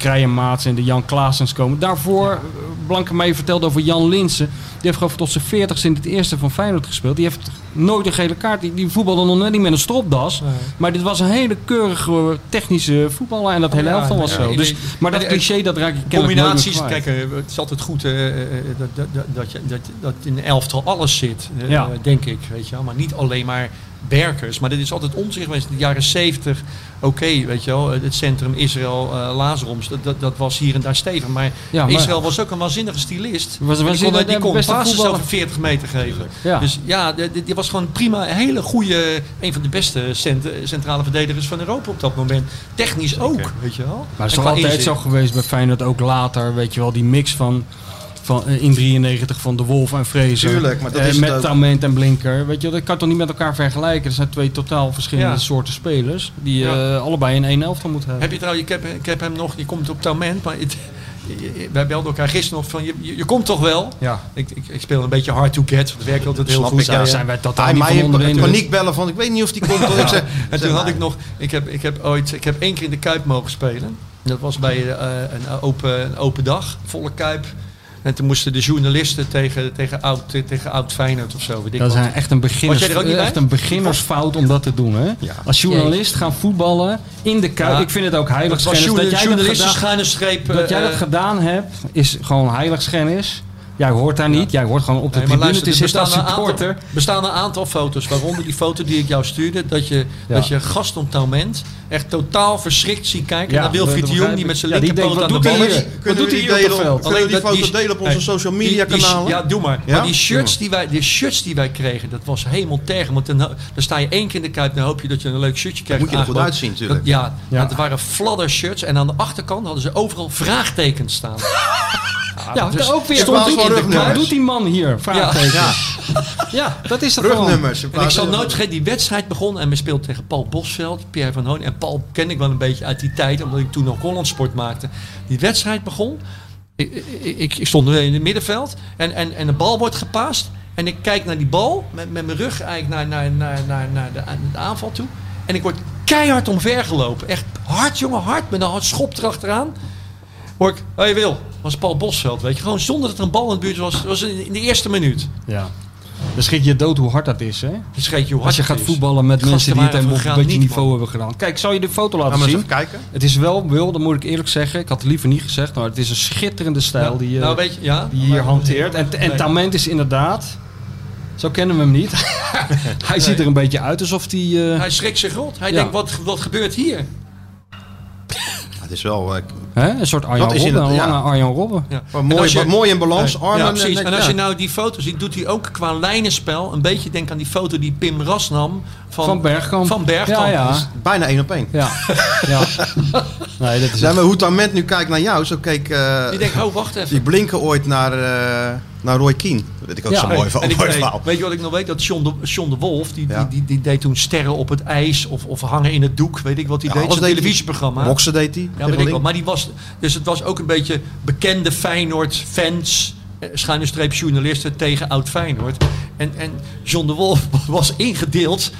En de Jan Klaasens komen. Daarvoor, ja. Blankenmeijer vertelde over Jan Linsen. Die heeft gewoon tot zijn 40 in het eerste van Feyenoord gespeeld. Die heeft nooit een gele kaart. Die, die voetbalde nog net niet met een stropdas. Nee. Maar dit was een hele keurige technische voetballer en dat hele Ja, elftal was ja, zo. Dus, maar dat cliché, dat raak je kennelijk nooit Combinaties, kijk, eh, het is altijd goed eh, eh, dat, dat, dat, dat, je, dat, dat in een elftal alles zit, eh, Ja. eh, denk ik. Weet je wel. Maar niet alleen maar berkers. Maar dit is altijd onzicht geweest. In de jaren 70, oké, weet je wel, het centrum Israël, eh Lazaroms, dat, dat, dat was hier en daar stevig. Maar, Ja, maar- Israël was ook een waanzinnige stylist. Was- was die kon, hij de die kon beste passes voetballer? over 40 meter geven. Ja. Dus ja, die, was gewoon prima, een hele goede, een van de beste cent- centrale verdedigers van Europa op dat moment. Technisch ook, weet je wel. Maar het is toch altijd inzicht. zo geweest bij Feyenoord, ook later, weet je wel, die mix van, van eh, in 93 van De Wolf en Fraser. Tuurlijk, maar dat Eh, is Met. Tament en Blinker. Weet je, dat kan toch niet met elkaar vergelijken? Dat zijn twee totaal verschillende Ja. soorten spelers, die je Ja. eh, allebei in één elftal moeten hebben. Heb je trouwens, ik heb, ik heb hem nog, die komt op Taument, maar het, wij belden elkaar gisteren nog van, je, je, je komt toch wel? Ja. Ik, ik, ik speel een beetje hard to get, want het werkt altijd heel Snap goed. ik, ja. zijn wij totaal Hij niet van mij onder de in indruk. paniek bellen van ik weet niet of die komt. Ik zeg, En toen had ik nog, ik heb, ik heb ooit, ik heb één keer in de Kuip mogen spelen. Dat was bij een, open, een open dag, volle Kuip. En toen moesten de journalisten tegen, tegen, oud, tegen oud Feyenoord of zo. Weet ik Dat is wat. echt een, beginners, Was jij er ook niet bij? echt een beginnersfout om dat te doen. Hè? Als journalist gaan voetballen in de kuip. Ja. Ik vind het ook heiligschennis. was Dat jij dat gedaan, dat jij eh, dat gedaan hebt, is gewoon heiligschennis. Jij hoort daar niet. Jij hoort gewoon op de Nee, maar tribune luister, te er zitten als bestaan een, aantal, supporter. bestaan een aantal foto's, waaronder die foto die ik jou stuurde, dat je, Ja. dat je Taument echt totaal verschrikt ziet kijken Ja, naar Wilfried de Jong die met zijn linkerpoot aan de wat bal doet hij is. Wat doet die hij hier op het op, veld? kunnen we die Alleen foto delen op onze social media die- kanalen? Ja, doe maar. Ja? Maar die shirts die wij, die shirts die wij kregen, dat was helemaal tergen. Want dan, dan sta je één keer in de kuip, dan hoop je dat je een leuk shirtje krijgt. moet je er goed uitzien, natuurlijk. Ja, Ja. dat waren fladder shirts. En aan de achterkant hadden ze overal vraagtekens staan. Ja, dus ook weer. stond Wat in doet- de Wat rugnummers. doet die man hier? Vraagteken. Ja, dat is het gewoon. En ik zal nooit vergeten, die wedstrijd begon en we speelden tegen Paul Bosveld, Pierre van Hoon. En Paul ken ik wel een beetje uit die tijd, omdat ik toen nog Hollandsport maakte. Die wedstrijd begon, ik, ik, stond in het middenveld en, en, en de bal wordt gepaast. En ik kijk naar die bal, met, met mijn rug eigenlijk naar, naar, naar, naar, naar de, aan- de aanval toe. En ik word keihard omvergelopen. Echt hard, jongen, hard, met een hard schop erachteraan. Hoor ik, hé hey Wil, was Paul Bosveld, weet je. Gewoon zonder dat er een bal in de buurt was, was in in de eerste minuut. Ja. Dan schrik je dood hoe hard dat is, hè? Je hoe Als je hard gaat voetballen met mensen die het een beetje niveau man. hebben gedaan. Kijk, zal je de foto laten zien? even kijken? Het is wel, Wil, dat moet ik eerlijk zeggen. Ik had het liever niet gezegd, maar het is een schitterende stijl die, je, nou, weet je, ja. die je hier hanteert. En, en Nee. Tament is inderdaad, zo kennen we hem niet. hij ziet er een beetje uit alsof hij... eh, Hij schrikt zich rot. Hij Ja. denkt, wat, wat gebeurt hier? Het is wel eh, hè, een soort Arjan Robben, een lange ja. Arjan Robben. Ja. En mooi, je- mooi in balans. Ja, Armen, ja, precies. net- En als ja. je nou die foto ziet, doet hij ook qua lijnenspel een beetje denk aan die foto die Pim Ras nam van, Van Bergkamp. Van Bergkamp. Ja, ja. Dus Bijna één op één. Ja. ja. Nee, dat is Zijn we hoe Tament nu kijkt naar jou, zo keek eh, die denkt, oh wacht even. die blinken ooit naar, eh, naar Roy Keane. Dat weet ik ook Ja. zo mooi van. En ik weet, weet je wat ik nog weet? Dat John de, John de Wolf, die, Ja. die, die, die deed toen sterren op het ijs of, of hangen in het doek. Weet ik wat hij Ja, deed. alles Zo'n televisieprogramma. Boksen deed hij. Ja, weet ik wel. Maar die was, dus het was ook een beetje bekende Feyenoord-fans, eh, schuine streep journalisten tegen oud Feyenoord. En, en John de Wolf was ingedeeld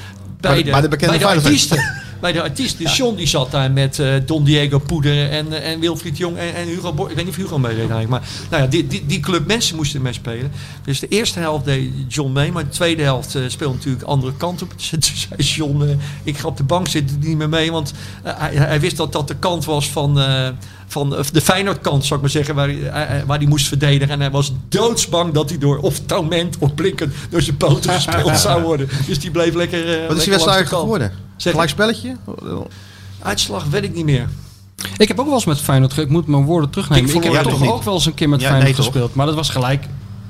bij, de- de, bij de bekende bij de artiesten. Bij de artiesten. Dus John die zat daar met eh, Don Diego Poeder en, eh, en Wilfried Jong en, en Hugo Borg. Ik weet niet of Hugo meedeed eigenlijk. Maar nou ja, die, die, die club mensen moesten mee spelen. Dus de eerste helft deed John mee. Maar de tweede helft eh, speelde natuurlijk de andere kant op. Dus toen zei John, ik ga op de bank zitten, niet meer mee. Want hij, hij wist dat dat de kant was van... eh, van de Feyenoord kant, zou ik maar zeggen, waar, hij- eh, waar hij moest verdedigen. En hij was doodsbang dat hij door of Taument of Blinken door zijn poten gespeeld zou worden. Dus die bleef lekker eh, Wat is die wedstrijd de geworden? Gelijk spelletje? Uitslag weet ik niet meer. Ik heb ook wel eens met Feyenoord, ik moet mijn woorden terugnemen. Ik heb toch ook wel eens een keer met Ja, Feyenoord nee, toch? gespeeld. Maar dat was gelijk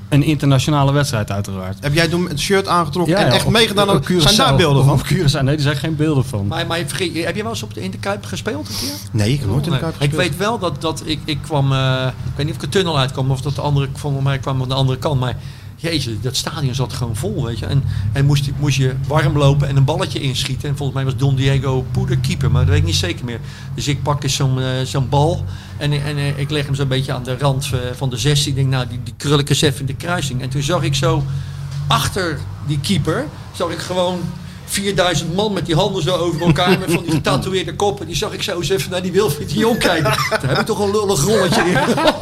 een internationale wedstrijd uiteraard. Heb jij toen het shirt aangetrokken en ja, echt op- meegedaan? op aan- Zijn daar beelden van? Op Curaçao, nee, er zijn geen beelden van. Maar, maar vergeet, heb je wel eens op de, in de Kuip gespeeld een keer? Nee, ik heb nooit in de. Kuip Ik gespeeld. weet wel dat, dat ik, ik kwam, eh, ik weet niet of ik de tunnel uitkwam of dat de andere, volgens mij kwam aan de andere kant. Maar jezus, dat stadion zat gewoon vol, weet je. En, en moest, moest je warm lopen en een balletje inschieten. En volgens mij was Don Diego Poeder keeper, maar dat weet ik niet zeker meer. Dus ik pak zo'n eh, zo'n bal en, en eh, ik leg hem zo'n beetje aan de rand eh, van de 16. Ik denk, nou, die, die krul ik eens even in de kruising. En toen zag ik zo achter die keeper, zag ik gewoon 4000 man met die handen zo over elkaar. Met van die getatoeëerde koppen. Die zag ik zo eens even naar die Wilfried de Jong kijken. Daar heb ik toch een lullig rolletje in.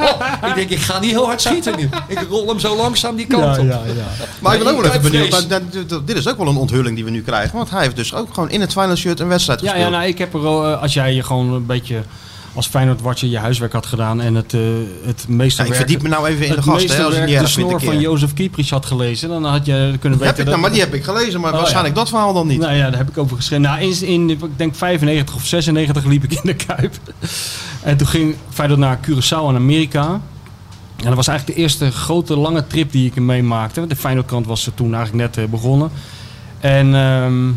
ik denk, ik ga niet heel hard schieten nu. Ik rol hem zo langzaam die kant op. Maar ik ben ook wel even benieuwd. dit- is ook wel een onthulling die we nu krijgen. Want hij heeft dus ook gewoon in het Feyenoord shirt een wedstrijd Ja, gespeeld. ja nou, ik heb er, al, eh, als jij je gewoon een beetje als Feyenoord watcher je huiswerk had gedaan en het, eh het meeste Ja, ik verdiep me nou even in de gasten. hè, Als je niet de snor van. Jozef Kieprich had gelezen, dan had je kunnen weten Heb ik, nou, maar die heb ik gelezen, maar Oh, waarschijnlijk ja. dat verhaal dan niet. Nou ja, daar heb ik over geschreven. Nou, in, in, ik denk 95 of 96 liep ik in de Kuip. En toen ging Feyenoord naar Curaçao in Amerika. En dat was eigenlijk de eerste grote lange trip die ik meemaakte. Want De Feyenoordkrant was toen eigenlijk net eh, begonnen. En ehm,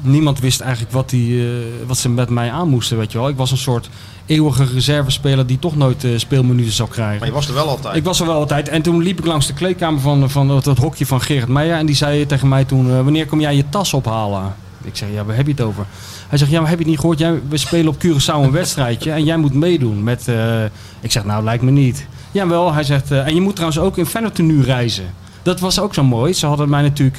niemand wist eigenlijk wat, die, eh, wat ze met mij aan moesten, weet je wel. Ik was een soort eeuwige reservespeler die toch nooit eh, speelminuten zou krijgen. Maar je was er wel altijd. Ik was er wel altijd. En toen liep ik langs de kleedkamer van, van het, het hokje van Gerrit Meijer. En die zei tegen mij toen, eh, wanneer kom jij je tas ophalen? Ik zeg, ja, waar heb je het over? Hij zegt, ja, maar heb je het niet gehoord? Jij, we spelen op Curaçao een wedstrijdje en jij moet meedoen met... eh, ik zeg, nou, lijkt me niet. Jawel, hij zegt, eh, en je moet trouwens ook in Feyenoord tenue reizen. Dat was ook zo mooi. Ze hadden mij natuurlijk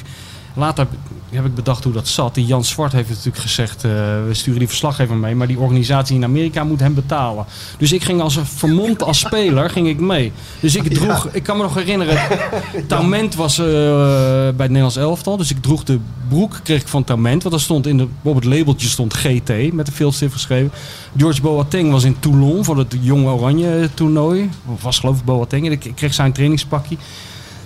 Later heb ik bedacht hoe dat zat. Die Jan Zwart heeft natuurlijk gezegd, eh, we sturen die verslaggever mee, maar die organisatie in Amerika moet hem betalen. Dus ik ging als vermomd als speler ging ik mee. Dus ik droeg, ik kan me nog herinneren, Taument was eh, bij het Nederlands elftal, dus ik droeg de broek kreeg ik van Taument, want er stond in de, op het labeltje stond GT met een veelstift geschreven. George Boateng was in Toulon voor het Jong Oranje toernooi, of was geloof ik Boateng, en ik, ik kreeg zijn trainingspakje.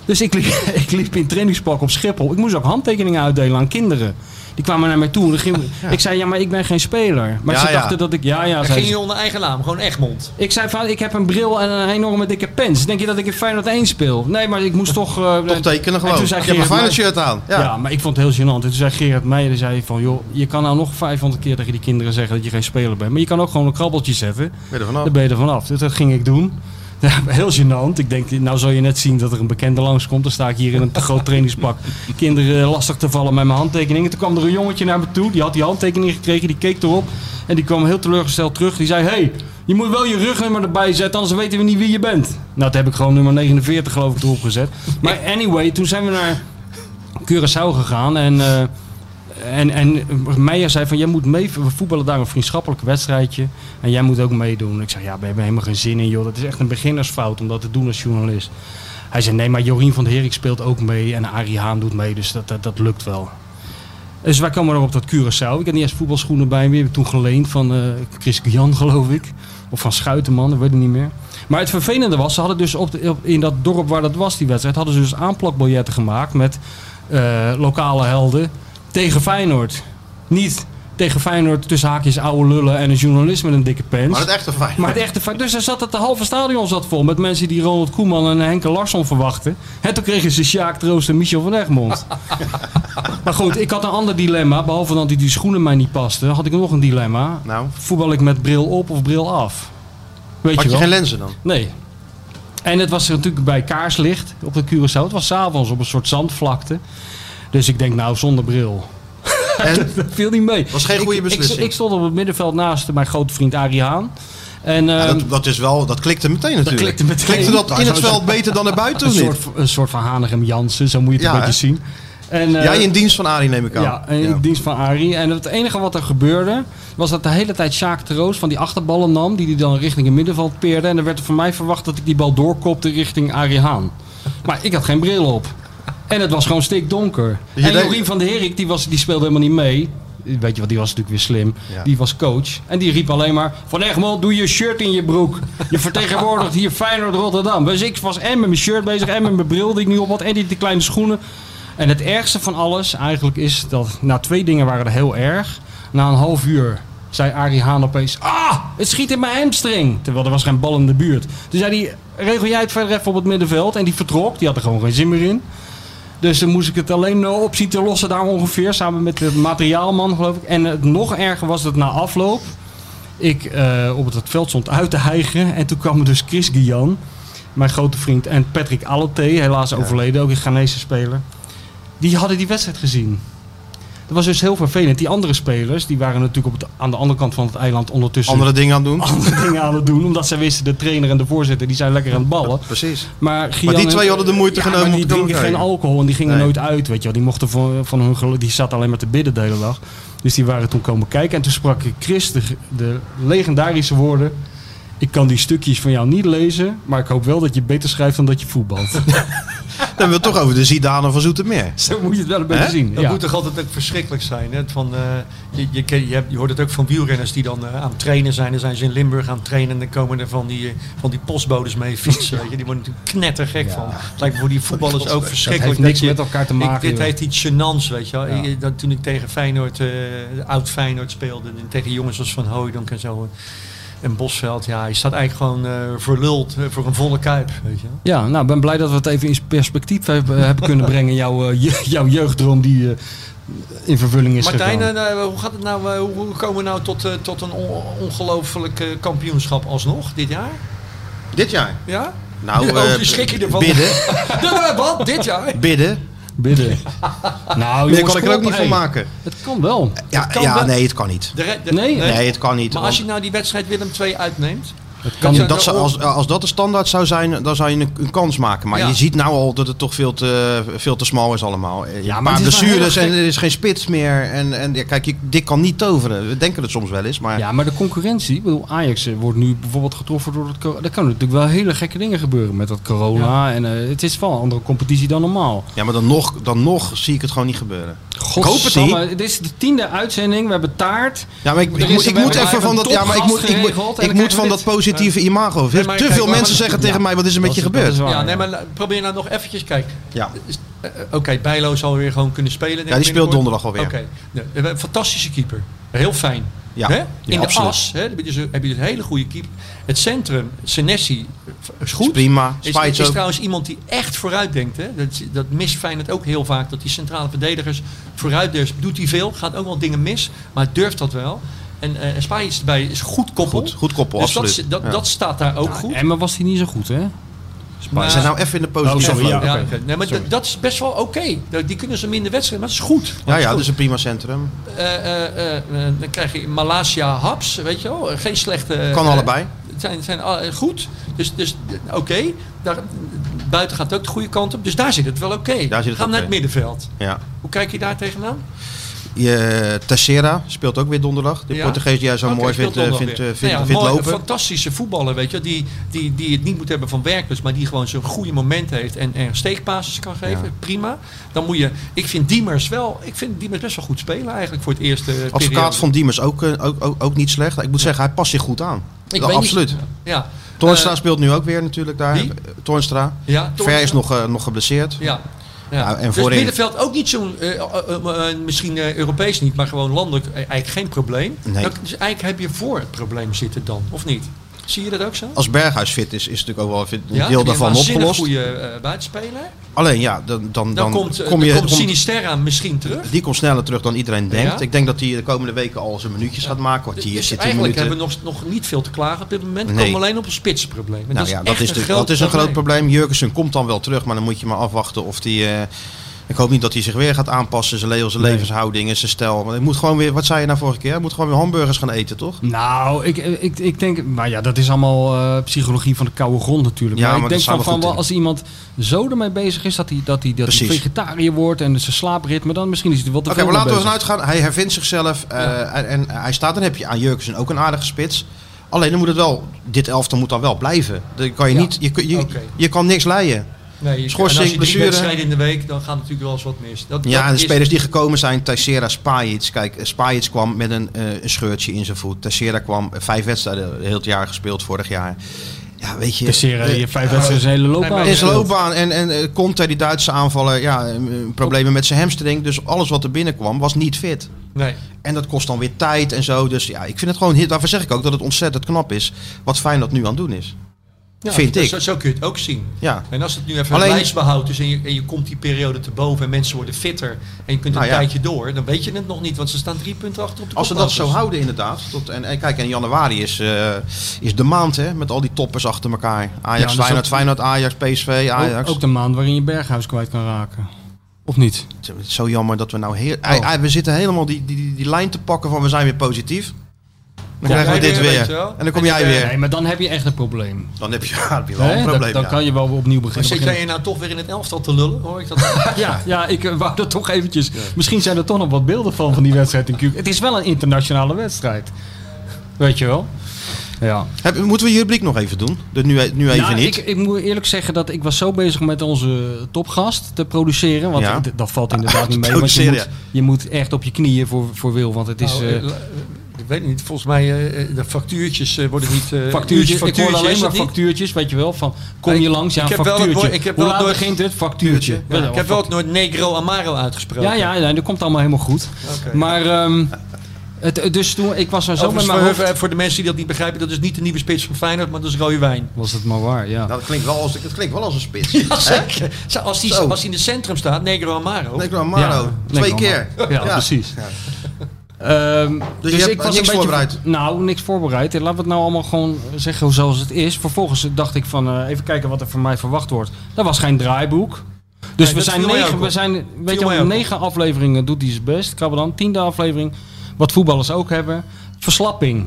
Dus ik liep, ik liep in trainingspak op Schiphol. Ik moest ook handtekeningen uitdelen aan kinderen. Die kwamen naar mij toe. en dan ging- Ik zei, ja, maar ik ben geen speler. Maar Ja, ze ja. dachten dat ik... Ja, ja, Dan zei ging ze. je onder eigen naam, gewoon Egmond. Ik zei van, ik heb een bril en een enorme dikke pens. Denk je dat ik in Feyenoord 1 speel? Nee, maar ik moest toch... eh, Toch tekenen En gewoon. toen zei Ik heb een Feyenoord shirt aan. Ja. Ja. maar ik vond het heel gênant. En toen zei Gerard Meijer zei van... joh, je kan nou nog 500 keer tegen die kinderen zeggen dat je geen speler bent. Maar je kan ook gewoon een krabbeltje zetten. Ben je er vanaf? Daar ben je er vanaf. Dus dat ging ik doen. Ja, heel gênant. Ik denk, nou zal je net zien dat er een bekende langskomt. Dan sta ik hier in een te groot trainingspak. Kinderen lastig te vallen met mijn handtekeningen. Toen kwam er een jongetje naar me toe. Die had die handtekening gekregen. Die keek erop. En die kwam heel teleurgesteld terug. Die zei, hey, je moet wel je rugnummer erbij zetten. Anders weten we niet wie je bent. Nou, dat heb ik gewoon nummer 49 geloof ik erop gezet. Maar anyway, toen zijn we naar Curaçao gegaan. En... eh, en, en Meijer zei van, jij moet mee, we voetballen daar een vriendschappelijk wedstrijdje. En jij moet ook meedoen. Ik zei, ja, we hebben helemaal geen zin in, joh. Dat is echt een beginnersfout om dat te doen als journalist. Hij zei, nee, maar Jorien van der Herik speelt ook mee. En Arie Haan doet mee, dus dat, dat, dat lukt wel. Dus wij komen er op dat Curaçao. Ik had niet eens voetbalschoenen bij me. Die heb ik toen geleend van eh, Chris Guyan, geloof ik. Of van Schuitenman, dat weet ik niet meer. Maar het vervelende was, ze hadden dus op- in dat dorp waar dat was, die wedstrijd, hadden ze dus aanplakbiljetten gemaakt met eh, lokale helden tegen Feyenoord. Niet tegen Feyenoord tussen haakjes oude lullen en een journalist met een dikke pens. Maar het echte Feyenoord. Maar het echte. Dus er zat het de halve stadion zat vol met mensen die Ronald Koeman en Henke Larsson verwachten. En toen kregen ze Sjaak Troost en Michel van Egmond. maar goed, ik had een ander dilemma. Behalve dat die, die schoenen mij niet pasten, had ik nog een dilemma. Nou, Voetbal ik met bril op of bril af? Weet had je je wel? geen lenzen dan? Nee. En het was natuurlijk bij kaarslicht op de Curaçao. Het was s'avonds op een soort zandvlakte. Dus ik denk, nou, zonder bril. En? Dat viel niet mee. Was geen goede Ik- ik- beslissing. Ik, stond op het middenveld naast mijn grote vriend Arie Haan. En, Ja, ehm, dat, dat is wel, dat klikte meteen natuurlijk. klikte meteen. Klikte dat in het veld beter dan erbuiten een, soort, een soort van Hanegem Jansen, zo moet je het Ja, een beetje zien. En, eh, Jij in dienst van Arie neem ik aan. ja, in dienst van Arie. En het enige wat er gebeurde, was dat de hele tijd Sjaak de Roos van die achterballen nam, die hij dan richting het middenveld peerde. En er werd er van mij verwacht dat ik die bal doorkopte richting Arie Haan. Maar ik had geen bril op. En het was gewoon stikdonker. Dus en Jorien van der Herik, die, was, die speelde helemaal niet mee. Weet je wat, die was natuurlijk weer slim. Ja. Die was coach. En die riep alleen maar... Van Egmond, doe je shirt in je broek. Je vertegenwoordigt hier Feyenoord Rotterdam. Dus ik was en met mijn shirt bezig en met mijn bril die ik nu op had. En die, kleine schoenen. En het ergste van alles eigenlijk is dat... Nou, twee dingen waren er heel erg. Na een half uur zei Arie Haan opeens... Ah, het schiet in mijn hamstring. Terwijl er was geen bal in de buurt. Toen zei hij, regel jij het verder even op het middenveld. En die vertrok. Die had er gewoon geen zin meer in. Dus dan moest ik het alleen eh, op zien te lossen daar ongeveer. Samen met de materiaalman geloof ik. En het nog erger was dat na afloop. Ik eh, op het veld stond uit te hijgen. En toen kwam er dus Chris Guyan. Mijn grote vriend. En Patrick Alloté. Helaas overleden. Ook een Ghanese speler. Die hadden die wedstrijd gezien. Dat was dus heel vervelend. Die andere spelers. Die waren natuurlijk op het, aan de andere kant van het eiland ondertussen Andere dingen aan doen. andere dingen aan het doen. Omdat ze wisten de trainer en de voorzitter. Die zijn lekker aan het ballen. Precies. Maar, Gian Maar die twee hadden de moeite ja, genomen maar om die drinken geen alcohol en die gingen Nee. nooit uit, weet je wel. Die mochten van, van hun geluk, die zat alleen maar te bidden de hele dag. Dus die waren toen komen kijken. En toen sprak Chris de, de legendarische woorden. Ik kan die stukjes van jou niet lezen, maar ik hoop wel dat je beter schrijft dan dat je voetbalt. Dan hebben we het toch over de Zidane van Zoetermeer. Zo moet je het wel een beetje Hè? zien. Dat Ja. moet toch altijd ook verschrikkelijk zijn. Hè? Van, eh, je, je, ken- je, hebt, je hoort het ook van wielrenners die dan eh, aan het trainen zijn. Dan zijn ze in Limburg aan het trainen en dan komen er van die, eh, van die postbodes mee fietsen. Weet je? Die worden natuurlijk knettergek van. Het lijkt me voor die voetballers ook verschrikkelijk. heeft niks je- met elkaar te ik- maken, dit joh. heeft iets gênants, weet je wel. Ja. Ik- dat, toen ik tegen Feyenoord, eh, oud Feyenoord speelde. En tegen jongens als Van Hooijdonk en zo. En Bosveld, ja, je staat eigenlijk gewoon eh verluld eh, voor een volle kuip, weet je. Ja, nou, ik ben blij dat we het even in perspectief hebben, hebben kunnen brengen. Jouw, eh, je- jouw jeugddroom die eh, in vervulling is Martijn, gegaan. eh, nou, hoe gaat het nou? eh, hoe komen we nou tot, eh, tot een on- ongelooflijk eh, kampioenschap alsnog dit jaar? Dit jaar. Ja? Nou, Oh, eh, je schrik je ervan. bidden. Wat? Dit jaar? Bidden. Bidden. nou, Meer jongens, kan ik er ook niet van maken. Het kan wel. Ja, kan ja wel. nee, het kan niet. De re- de- Nee. Nee, het kan niet. Maar als je nou die wedstrijd Willem II uitneemt, kan Ja, dat zou, als, als dat de standaard zou zijn, dan zou je een, een kans maken. Maar Ja. je ziet nou al dat het toch veel te, veel te smal is allemaal. Ja, maar paar het is wel blessures en er is geen spits meer. En, en ja, kijk, dit kan niet toveren. We denken het soms wel eens, maar... Ja, maar de concurrentie, ik bedoel, Ajax eh, wordt nu bijvoorbeeld getroffen door het corona. Er kan natuurlijk wel hele gekke dingen gebeuren met dat corona. En eh, het is wel een andere competitie dan normaal. Ja, maar dan nog, dan nog zie ik het gewoon niet gebeuren. Godsamme, het Het is de tiende uitzending, we hebben taart. Ja, maar ik, ik, ik moet even van dat, ja, maar ik moet, ik, ik moet van dat dit. Positieve imago. Nee, maar te kijk, veel maar- mensen zeggen tegen Ja. mij, wat is er met Dat je is- dat gebeurd? waar. Ja, nee, maar la- probeer nou nog eventjes, kijk. Ja. Eh, eh, Oké, Bijlo zal weer gewoon kunnen spelen. denk Ja, die speelt binnenkort. donderdag alweer. Oké, een fantastische keeper. Heel fijn. Ja, Hè? ja, In de absoluut. as hè, heb, je dus, een- heb je dus een hele goede keeper. Het centrum, Senesi, is goed. Is prima. Is, is trouwens iemand die echt vooruit denkt. Hè? Dat, dat mist Feyenoord ook heel vaak. Dat die centrale verdedigers vooruit dus doet hij veel. Gaat ook wel dingen mis. Maar durft dat wel. En uh, Spijts erbij is goed koppel. Goed, goed koppel, dus dat, absoluut. dat, Ja. dat staat daar ook goed. En maar was hij niet zo goed, hè? We zijn nou even in de positieve Oh, ja. Nee, maar dat is best wel oké. Die kunnen ze minder wedstrijden, maar dat is goed. Ja, Dat is ja, goed. dat is een prima centrum. Eh, eh, eh, eh, dan krijg je Malaysia Haps, weet je wel. Geen slechte... Kan eh, allebei. Het zijn, zijn al- goed. Dus, dus eh, oké. Daar Buiten gaat ook de goede kant op. Dus daar zit het wel oké. Daar zit het Ga naar het middenveld. Ja. Hoe kijk je daar tegenaan? Je, Teixeira speelt ook weer donderdag. De Ja? Portugees die jij zo mooi vindt, eh, vindt, eh, vindt, Nou ja, vindt mooi, lopen. Een fantastische voetballer, weet je. Die, die, die het niet moet hebben van werkers, maar die gewoon zo'n goede moment heeft en, en steekpases kan geven. Ja. Prima. Dan moet je. Ik vind Diemers wel. Ik vind Diemers best wel goed spelen eigenlijk voor het eerste. Advocaat periode. van Diemers ook, eh, ook, ook, ook niet slecht. Ik moet zeggen, hij past zich goed aan. Ik weet absoluut. Niet, ja. Toornstra speelt nu ook weer natuurlijk daar. wie? Toornstra. ja, Ver is nog, nog geblesseerd. Ja. Ja. Ja, en dus voorin- middenveld ook niet zo'n, eh, eh, eh, misschien Europees niet, maar gewoon landelijk eh, eigenlijk geen probleem. Nee. Dan- dus eigenlijk heb je voor het probleem zitten dan, of niet? Zie je dat ook zo? Als Berghuis fit is, is natuurlijk ook wel een Ja, deel daarvan een waanzinnig opgelost. goede eh, buitenspeler. Alleen ja, dan, dan, Dan, dan, komt, eh, kom je... komt kom- Sinisterra misschien terug. die komt sneller terug dan iedereen denkt. Ja. Ik denk dat hij de komende weken al zijn minuutjes gaat maken. Kwartier, Dus zit eigenlijk minuten. hebben we nog, nog niet veel te klagen op dit moment. We Nee. komen alleen op een spitsprobleem. Nou ja, dat is, een de- groot dat is een groot probleem. Jurgensen komt dan wel terug, maar dan moet je maar afwachten of die. eh, ik hoop niet dat hij zich weer gaat aanpassen, zijn, le- zijn Nee. levenshouding en zijn stijl. Want hij moet gewoon weer, wat zei je nou vorige keer? Hij moet gewoon weer hamburgers gaan eten, toch? Nou, ik, ik, ik denk, maar ja, dat is allemaal eh, psychologie van de koude grond natuurlijk. Ja, maar ik maar denk van, wel van wel, als iemand zo ermee bezig is dat hij, dat hij, dat hij vegetariër wordt en zijn slaapritme, dan misschien is hij wel te Oké, veel maar laten we ervan uitgaan. Hij hervindt zichzelf eh, en, en hij staat. Dan heb je aan Jurgensen ook een aardige spits. Alleen dan moet het wel, dit elftal moet dan wel blijven. Dan kan je, Ja. niet, je, je, je kan niks leiden. Nee, je- Schorsing, en als je drie wedstrijden in de week, dan gaat natuurlijk wel eens wat mis. Dat, Ja, dat de is- spelers die gekomen zijn, Teixeira, Spajic. Kijk, Spajic kwam met een, eh, een scheurtje in zijn voet. Teixeira kwam eh, vijf wedstrijden heel het jaar gespeeld vorig jaar. Ja, weet je. Teixeira, eh, heeft vijf wedstrijden zijn hele loopbaan. Ja. loopbaan. En, en eh, Conte, die Duitse aanvaller, ja, eh, problemen met zijn hamstring. Dus alles wat er binnenkwam was niet fit. Nee. En dat kost dan weer tijd en zo. Dus ja, ik vind het gewoon, daarvoor zeg ik ook dat het ontzettend knap is. Wat fijn dat nu aan het doen is. Ja, Vind ik. Zo, zo kun je het ook zien. Ja. En als het nu even Alleen- een lijstbehoud is en je, en je komt die periode te boven en mensen worden fitter en je kunt een Nou ja. tijdje door, dan weet je het nog niet, want ze staan drie punten achter op de Als ze dat zo houden inderdaad. Tot, en, en kijk, en januari is, eh, is de maand hè, met al die toppers achter elkaar. Ja, Ajax, dus Feyenoord, Feyenoord, Ajax, PSV, Ajax. Ook, ook de maand waarin je Berghuis kwijt kan raken. Of niet? Het is zo jammer dat we nou heel... Ei- ei, we zitten helemaal die, die, die, die lijn te pakken van we zijn weer positief. Dan Kom krijgen we dit weer. En dan kom En jij weer. Nee, maar dan heb je echt een probleem. Dan heb je, ja, dan heb je wel een probleem. dan ja. kan je wel opnieuw Maar beginnen. zit jij je nou toch weer in het elftal te lullen? Hoor ik dat? Ja, ja, ik eh, wou er toch eventjes... Misschien zijn er toch nog wat beelden van, van die wedstrijd in Cuba. Het is wel een internationale wedstrijd. Weet je wel? Ja. Heb, moeten we je rubriek nog even doen? De, nu, nu even Nou, niet. Ik, ik moet eerlijk zeggen dat ik was zo bezig met onze topgast te produceren. Want Ja. dat valt inderdaad niet mee. Want je moet, je moet echt op je knieën voor, voor Wil. Want het is... Nou, eh, ik weet niet, volgens mij uh, de factuurtjes uh, worden niet... Uh, factuurtjes, ik hoor alleen maar factuurtjes, weet je wel. Van, kom je langs, ja, ik heb wel het factuurtje. woord- ik heb Hoe wel laat nooit- begint het? Factuurtje. Ja, ik heb wel het nooit Negro Amaro uitgesproken. Ja, ja, ja, dat komt allemaal helemaal goed. Maar... ehm, het, dus toen, ik was er zo met mijn voor, hoofd... voor de mensen die dat niet begrijpen, dat is niet de nieuwe spits van Feyenoord, maar dat is rode wijn. Was het maar waar, ja. Nou, dat, klinkt wel als, dat klinkt wel als een spits. Ja, zeker. Als die in het centrum staat, Negro Amaro. Nee, ik wil Maro. Ja, Twee keer. Ja, precies. Ehm, Dus je hebt niks voorbereid? Nou, niks voorbereid. En laten we het nou allemaal gewoon zeggen zoals het is. Vervolgens dacht ik van eh, even kijken wat er van mij verwacht wordt. Dat was geen draaiboek. Dus Nee, we zijn negen, we zijn, weet je wel, negen afleveringen doet hij zijn best. Krabben dan. Tiende aflevering, wat voetballers ook hebben. Verslapping.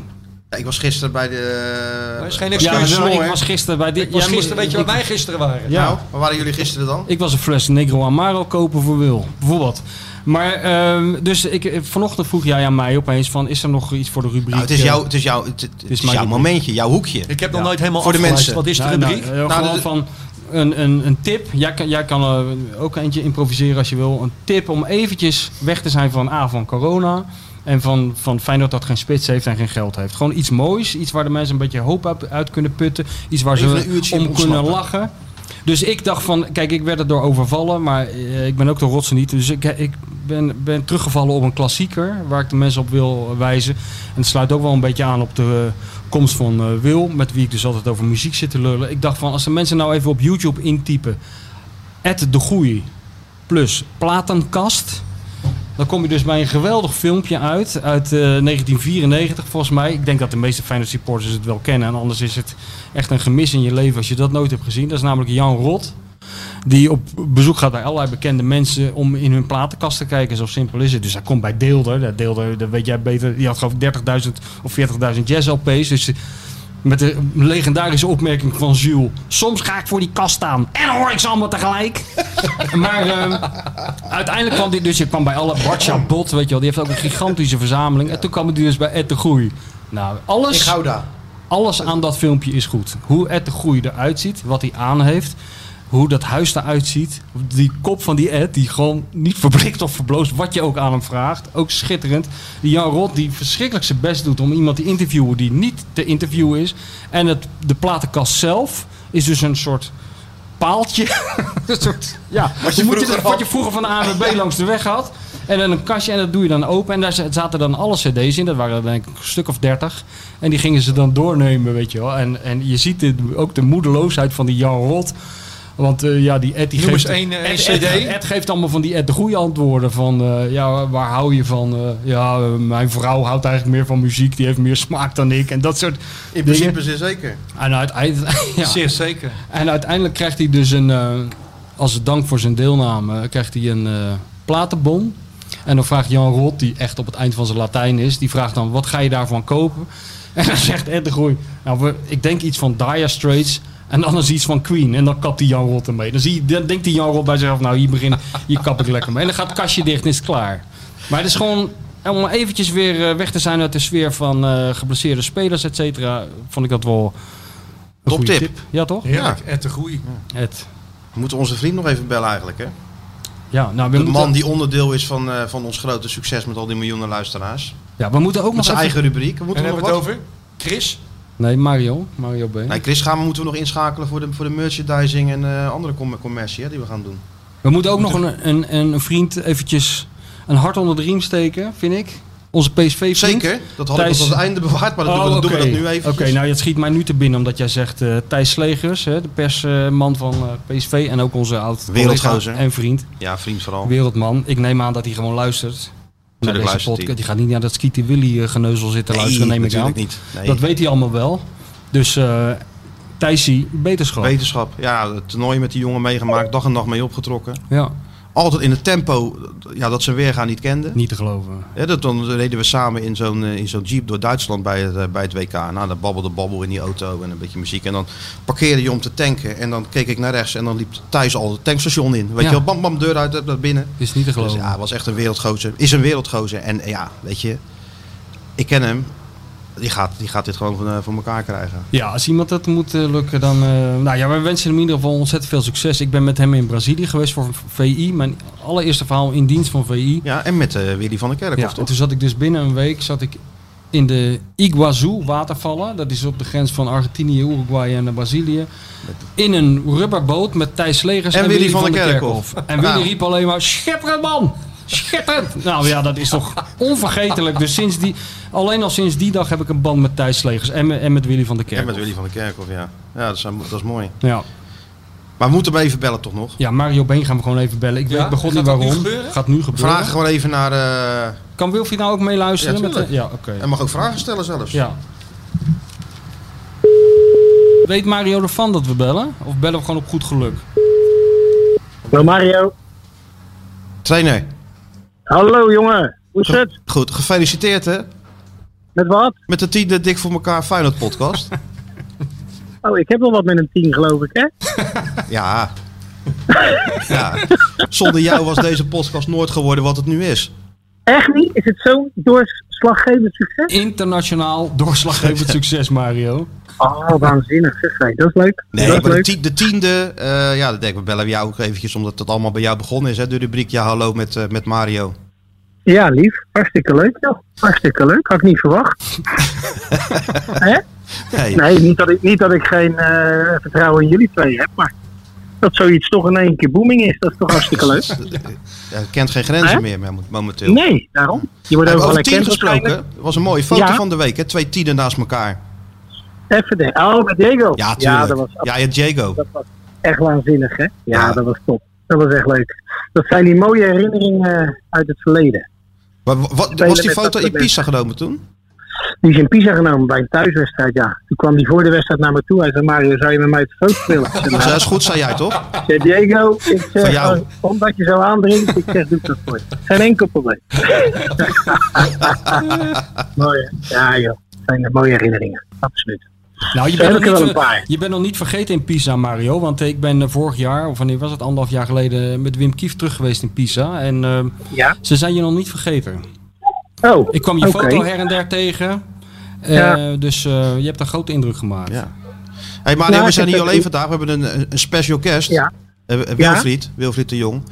Ja, ik was gisteren bij de... Maar is geen Ja, excuus. ik was gisteren bij dit. Ik was gisteren, weet je waar ik- wij gisteren waren? Ja. Nou, waar waren jullie gisteren dan? Ik was een fles Negro Amaro kopen voor Wil, bijvoorbeeld. Maar, ehm, dus ik, vanochtend vroeg jij aan mij opeens van, is er nog iets voor de rubriek? Nou, het is jouw, het is jouw, het, het is mijn jouw rubriek. momentje, jouw hoekje. Ik heb nog nooit helemaal Voor de mensen. Wat is de nou, rubriek? nou, Nou, gewoon de- van een, een, een tip. Jij kan, jij kan eh, ook eentje improviseren als je wil. Een tip om eventjes weg te zijn van, A, van corona. En van, van Feyenoord dat geen spits heeft en geen geld heeft. Gewoon iets moois. Iets waar de mensen een beetje hoop uit, kunnen putten. Iets waar Even ze om kunnen lachen. Dus ik dacht van, kijk, ik werd er door overvallen, maar eh, ik ben ook de rotsen niet. Dus ik, ik ben, ben teruggevallen op een klassieker waar ik de mensen op wil wijzen. En het sluit ook wel een beetje aan op de eh, komst van eh, Wil, met wie ik dus altijd over muziek zit te lullen. Ik dacht van, als de mensen nou even op YouTube intypen, Ed de Goeie plus Platenkast... Dan kom je dus bij een geweldig filmpje uit, uit eh, 1994 volgens mij. Ik denk dat de meeste Feyenoord supporters het wel kennen. En anders is het echt een gemis in je leven als je dat nooit hebt gezien. Dat is namelijk Jan Rot. Die op bezoek gaat bij allerlei bekende mensen om in hun platenkast te kijken. Zo simpel is het. Dus hij komt bij Deelder. Deelder, dat weet jij beter. Die had geloof ik 30.000 of 40.000 jazz-LP's. Dus eh, met de legendarische opmerking van Jules. Soms ga ik voor die kast staan. En hoor ik ze allemaal tegelijk. maar eh, uiteindelijk kwam dit dus. Je kwam bij alle Bartja Bot, weet je wel. Die heeft ook een gigantische verzameling. En toen kwam het dus bij Ed de Groei. Nou, In alles, Gouda. alles aan dat filmpje is goed. Hoe Ed de Groei eruit ziet, wat hij aan heeft. Hoe dat huis eruit ziet. Die kop van die Ed, die gewoon niet verblikt of verbloost, wat je ook aan hem vraagt. Ook schitterend. Die Jan Rot, die verschrikkelijk zijn best doet om iemand te interviewen die niet te interviewen is. En het, de platenkast zelf is dus een soort paaltje. een soort, ja, Wat je vroeger dat- wat had. je vroeger van de A naar B langs de weg had. En dan een kastje en dat doe je dan open. En daar zaten dan alle cd's in. Dat waren denk ik een stuk of dertig. En die gingen ze dan doornemen, weet je wel. En, en je ziet dit, ook de moedeloosheid van die Jan Rot. Want eh, ja, die Ed die Noem geeft... één, eh, Ed, CD. Ed geeft allemaal van die Ed de goede antwoorden. Van, eh, ja, waar hou je van? Ja, mijn vrouw houdt eigenlijk meer van muziek. Die heeft meer smaak dan ik. En dat soort In dingen. principe zeer zeker. En, uiteindelijk, ja. Zeer zeker. en uiteindelijk krijgt hij dus een... als dank voor zijn deelname krijgt hij een platenbon. En dan vraagt Jan Rot, die echt op het eind van zijn Latijn is... die vraagt dan, wat ga je daarvan kopen? En dan zegt Ed de Groei... Nou, ik denk iets van Dire Straits... En dan is iets van Queen. En dan kapt die Jan Rot ermee. Dan, zie je, dan denkt die Jan Rot bij zichzelf... Nou, hier, begin, hier kap ik lekker mee. En dan gaat het kastje dicht en is het klaar. Maar het is gewoon... Om eventjes weer eh, weg te zijn uit de sfeer van eh geblesseerde spelers, et cetera... vond ik dat wel een Toptip. tip. Ja, toch? Heerlijk. Ed de Groei. Ed. We moeten onze vriend nog even bellen eigenlijk, hè? Ja, nou, we De moeten, man die onderdeel is van, eh, van ons grote succes met al die miljoenen luisteraars. ja, we moeten ook Met nog zijn even... eigen rubriek. We En moeten hebben nog we het wat. over? Chris? Nee, Mario. Mario B. Nee, Chris gaan we moeten we nog inschakelen voor de, voor de merchandising en eh, andere com- commercie hè, die we gaan doen. We moeten ook nog een, een, een vriend eventjes een hart onder de riem steken, vind ik. Onze PSV-vriend. Zeker, dat had ik Thijs- tot het einde bewaard, maar dat doen, we, Oh, doen we dat nu even. Oké, nou het schiet mij nu te binnen omdat jij zegt eh, Thijs Slegers, hè, de persman van eh, PSV en ook onze oud en vriend, Ja, vriend vooral. wereldman. Ik neem aan dat hij gewoon luistert. Naar deze podcast. Die gaat niet naar dat Skeeter Willy eh, geneuzel zitten luisteren, neem ik aan. niet. Nee. Dat weet hij allemaal wel. Dus eh Thijsie, beterschap. Wetenschap. Ja, het toernooi met die jongen meegemaakt, dag en nacht mee opgetrokken. ja, Altijd in het tempo ja, dat ze weergaan niet kenden. niet te geloven. Ja, dat, dan reden we samen in zo'n eh, in zo'n jeep door Duitsland bij het, eh, bij het WK. Nou, dan babbelde babbel in die auto en een beetje muziek. En dan parkeerde je om te tanken. En dan keek ik naar rechts en dan liep Thijs al het tankstation in. Weet Ja. je wel, bam bam, deur uit, naar binnen. Is niet te Dus geloven. ja, was echt een wereldgozer. Is een wereldgozer. En eh, ja, weet je, ik ken hem. Die gaat, die gaat dit gewoon voor, eh, voor elkaar krijgen. Ja, als iemand dat moet eh, lukken, dan... eh, nou ja, we wensen hem in ieder geval ontzettend veel succes. Ik ben met hem in Brazilië geweest voor VI. Mijn allereerste verhaal in dienst van VI. Ja, en met eh, Willy van der Kerkhoff, Ja, en toen zat ik dus binnen een week zat ik in de Iguazu watervallen. Dat is op de grens van Argentinië, Uruguay en Brazilië. In een rubberboot met Thijs Legers en, En Willy van der Kerkhoff. En Willy Nou. riep alleen maar, schitterend man! Schitterend! Nou ja, dat is toch onvergetelijk. Dus sinds die, alleen al sinds die dag heb ik een band met Thijs Legers en, met- en met Willy van der En Kerkhoff. met Willy van der Kerkhoff, ja. Ja, dat is, dat is mooi. Ja. Maar we moeten hem even bellen toch nog? ja, Mario Been gaan we gewoon even bellen. Ik Ja? weet niet nu waarom. Gaat nu gebeuren. Vragen gewoon even naar... eh Kan Wilfried nou ook meeluisteren? Ja, met de- tuurlijk. ja oké. en mag ook vragen stellen zelfs. Ja. Weet Mario ervan dat we bellen? Of bellen we gewoon op goed geluk? Hallo Mario. Trainer, Hallo jongen. Hoe is het? goed. Gefeliciteerd hè. Met wat? Met de tiende Dik voor elkaar Feyenoord podcast. Oh, ik heb wel wat met een 10, geloof ik, hè? ja. ja. Zonder jou was deze podcast nooit geworden wat het nu is. Echt niet? Is het zo'n doorslaggevend succes? Internationaal doorslaggevend succes, Mario. Oh, waanzinnig. Zeg, dat is leuk. Nee, dat is de, leuk. ti- de tiende, eh, ja, dat denk ik, we bellen jou ook eventjes, omdat het allemaal bij jou begonnen is, hè, de rubriek Ja Hallo met, eh, met Mario. Ja, lief. Hartstikke leuk, joh. Hartstikke leuk. Had ik niet verwacht. Hè? Hey. Nee, niet dat ik, niet dat ik geen eh, vertrouwen in jullie twee heb, maar dat zoiets toch in één keer booming is, dat is toch hartstikke leuk. Ja, kent geen grenzen meer mo- momenteel. Nee, daarom. Je wordt overal over tien gesproken, dat was een mooie foto Ja. van de week, hè? twee tienen naast elkaar. Even de, oh, met Diego. Ja, tuurlijk. dat was, Ja, Diego. dat was echt waanzinnig, hè? Ja, Ja. dat was top. Dat was echt leuk. Dat zijn die mooie herinneringen eh, uit het verleden. Maar wa- wat, Spelen was die foto in Pisa genomen toen? Die is in Pisa genomen bij een thuiswedstrijd, ja. Toen kwam hij voor de wedstrijd naar me toe. Hij zei, Mario, zou je met mij de foto nou, dat is goed, zei jij toch? Zei, Diego, ik zeg, jou. oh, omdat je zo aandringt, ik zeg, doe dat voor je. Geen enkel probleem. Mooi, ja joh. Het zijn mooie herinneringen, absoluut. Nou, je bent, nog niet, een paar. je bent nog niet vergeten in Pisa, Mario. Want ik ben eh, vorig jaar, of wanneer was het, anderhalf jaar geleden, met Wim Kief terug geweest in Pisa. En eh, Ja? ze zijn je nog niet vergeten. Oh, Ik kwam je foto her en der tegen. Eh, Ja. Dus eh, je hebt een grote indruk gemaakt. Ja. Hey Mario, Ja, we zijn hier alleen vandaag. We hebben een, een- special guest. Ja, Eh, eh, Wilfried, Wilfried de Jong.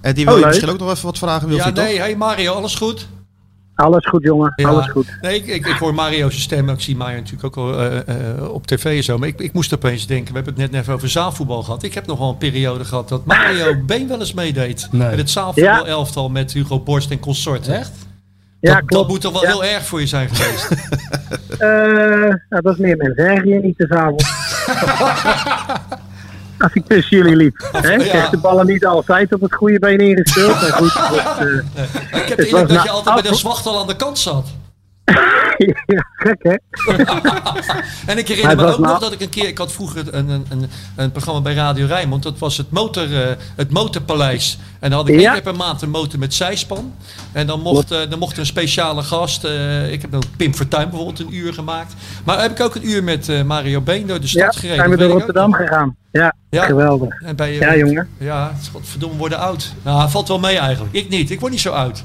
En die wil Oh, je leuk. misschien ook nog even wat vragen, Ja, Wilfried, nee, toch? hey Mario, alles goed? Alles goed jongen, Ja. alles goed. Nee, ik, ik, ik hoor Mario's stem. Ik zie Mario natuurlijk ook al eh, eh, op tv en zo. Maar ik, ik moest opeens denken, we hebben het net even over zaalvoetbal gehad. Ik heb nog wel een periode gehad dat Mario Been wel eens meedeed. Nee. Met het zaalvoetbal elftal met Hugo Borst en consorten. Echt? Ja, dat, klopt. dat moet toch wel Ja. heel erg voor je zijn geweest. Eh, nou, dat is meer mensen zeggen je niet te avond. Als ik tussen jullie liep. Hè? Ja. kreeg de ballen niet altijd op het goede been ingespeeld. Maar goed, dat, eh, ik heb Het indruk dat je altijd met een zwachtel aan de kant zat. ja, gek hè? En ik herinner me ook nou- nog dat ik een keer, ik had vroeger een, een, een, een programma bij Radio Rijnmond, dat was het, motor, eh, het Motorpaleis. En dan had ik Ja. één keer per maand een motor met zijspan. En dan mocht, eh, dan mocht er een speciale gast, eh, ik heb dan Pim Fortuyn bijvoorbeeld een uur gemaakt. Maar heb ik ook een uur met Mario Been door de stad Ja, gereden. zijn we door Rotterdam gegaan. Ja, Ja. geweldig. En bij, eh, Ja, jongen. Ja, godverdomme worden oud. Nou, valt wel mee eigenlijk. Ik niet, ik word niet zo oud.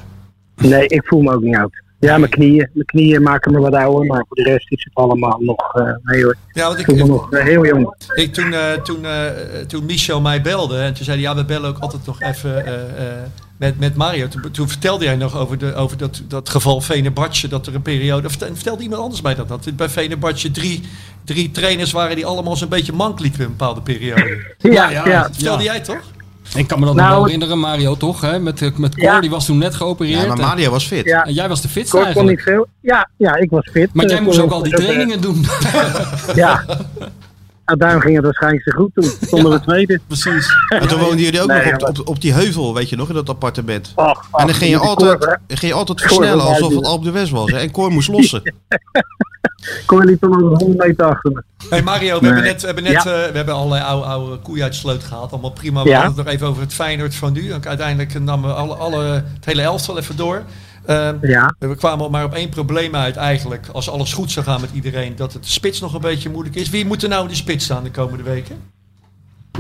Nee, ik voel me ook niet oud. Ja, mijn knieën. Mijn knieën maken me wat ouder, maar voor de rest is het allemaal nog... eh hoor, Ja, want ik ik, nog eh, heel jong. Ik, toen, eh, toen, eh, toen Michel mij belde en toen zei hij, ja, we bellen ook altijd nog even eh, eh, met, met Mario. Toen, toen vertelde jij nog over, de, over dat, dat geval Venebartje, dat er een periode... of Vertelde, iemand anders mij dat, dat bij Venebartje drie, drie trainers waren die allemaal zo'n beetje mank liepen in een bepaalde periode. Ja, ja. ja. Dat vertelde jij toch? Ik kan me dat Nou, nog wel het- herinneren, Mario, toch? Hè? Met, eh, met Cor, Ja. die was toen net geopereerd. Ja, maar Mario was fit. ja. En jij was de fitste kon eigenlijk. niet veel. Ja, ja, ik was fit. Maar jij Eh, moest kon- ook al die kon- trainingen doen. Ja. Nou, daarom ging het waarschijnlijk zo goed toen. Stonden we tweede. Precies. En toen woonden jullie ook Nee, nog op, op, op die heuvel, weet je nog, in dat appartement. Och, och, en dan ging je altijd, ging je altijd versnellen alsof het. Alp de West was. Hè? En Cor moest lossen. Cor liep er nog 100 meter achter me. Hey Mario, we Nee. hebben net, we hebben, net Ja. eh, we hebben allerlei oude, oude koeien uit de sloot gehaald. Allemaal prima. We Ja. hadden het nog even over het Feyenoord van nu. En Uiteindelijk namen we alle, alle, het hele elftal even door. Ehm, Ja. We kwamen maar op één probleem uit eigenlijk. Als alles goed zou gaan met iedereen. Dat het de spits nog een beetje moeilijk is. Wie moet er nou in de spits staan de komende weken?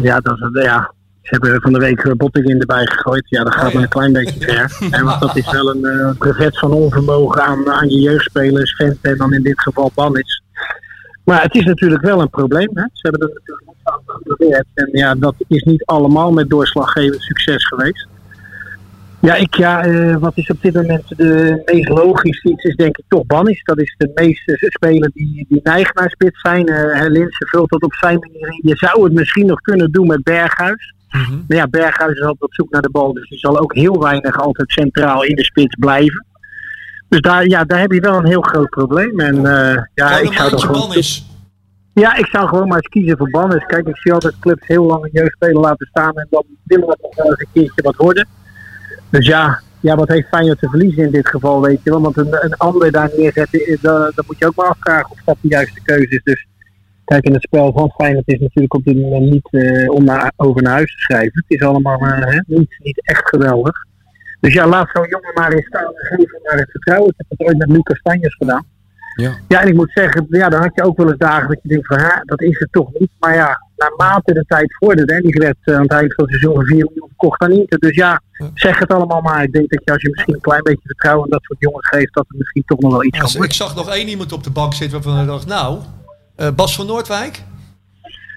Ja, dat is, ja. Ze hebben van de week eh, Bottegin erbij gegooid. Ja, dat gaat Oh, ja. me een klein beetje ver. En want dat is wel een brevet van onvermogen aan, aan je jeugdspelers, Vente en dan in dit geval Bannis. Maar het is natuurlijk wel een probleem. Hè? Ze hebben er natuurlijk aan geprobeerd. En ja, dat is niet allemaal met doorslaggevend succes geweest. Ja, ik, ja eh, wat is op dit moment de meest logische iets is denk ik toch Bannis. Dat is de meeste speler die, die neigt naar spits zijn. Eh Linse vult dat op zijn manier in. Je zou het misschien nog kunnen doen met Berghuis. Maar ja, Berghuis is altijd op zoek naar de bal. Dus die zal ook heel weinig altijd centraal in de spits blijven. Dus daar, ja, daar heb je wel een heel groot probleem. En eh, ja, ik zou maandje gewoon... Ja, ik zou gewoon maar eens kiezen voor Bannes. Kijk, ik zie altijd clubs heel lang een jeugdspeler laten staan en dan willen we nog wel eens een keertje wat worden. Dus ja, ja, wat heeft Feyenoord te verliezen in dit geval, weet je wel. Want een, een ander daar neerzetten, eh, dan moet je ook maar afvragen of dat de juiste keuze is. Dus kijk, in het spel van Feyenoord is natuurlijk op dit moment niet eh, om naar, over naar huis te schrijven. Het is allemaal eh, hè, niet, niet echt geweldig. Dus ja, laat zo'n jongen maar in staan en geef hem maar het vertrouwen. Ik heb het ooit met Lucas Stanjes gedaan. Ja. Ja, en ik moet zeggen, ja, dan had je ook wel eens dagen dat je denkt van, ja, dat is het toch niet. Maar ja, naarmate de tijd vorderde, en die werd eh, aan het eind van het seizoen voor 4 miljoen verkocht aan Inter. Dus ja, zeg het allemaal maar. Ik denk dat je als je misschien een klein beetje vertrouwen aan dat soort jongens geeft, dat er misschien toch nog wel iets kan ik zag nog één iemand op de bank zitten waarvan ik dacht, nou, eh, Bas van Noordwijk?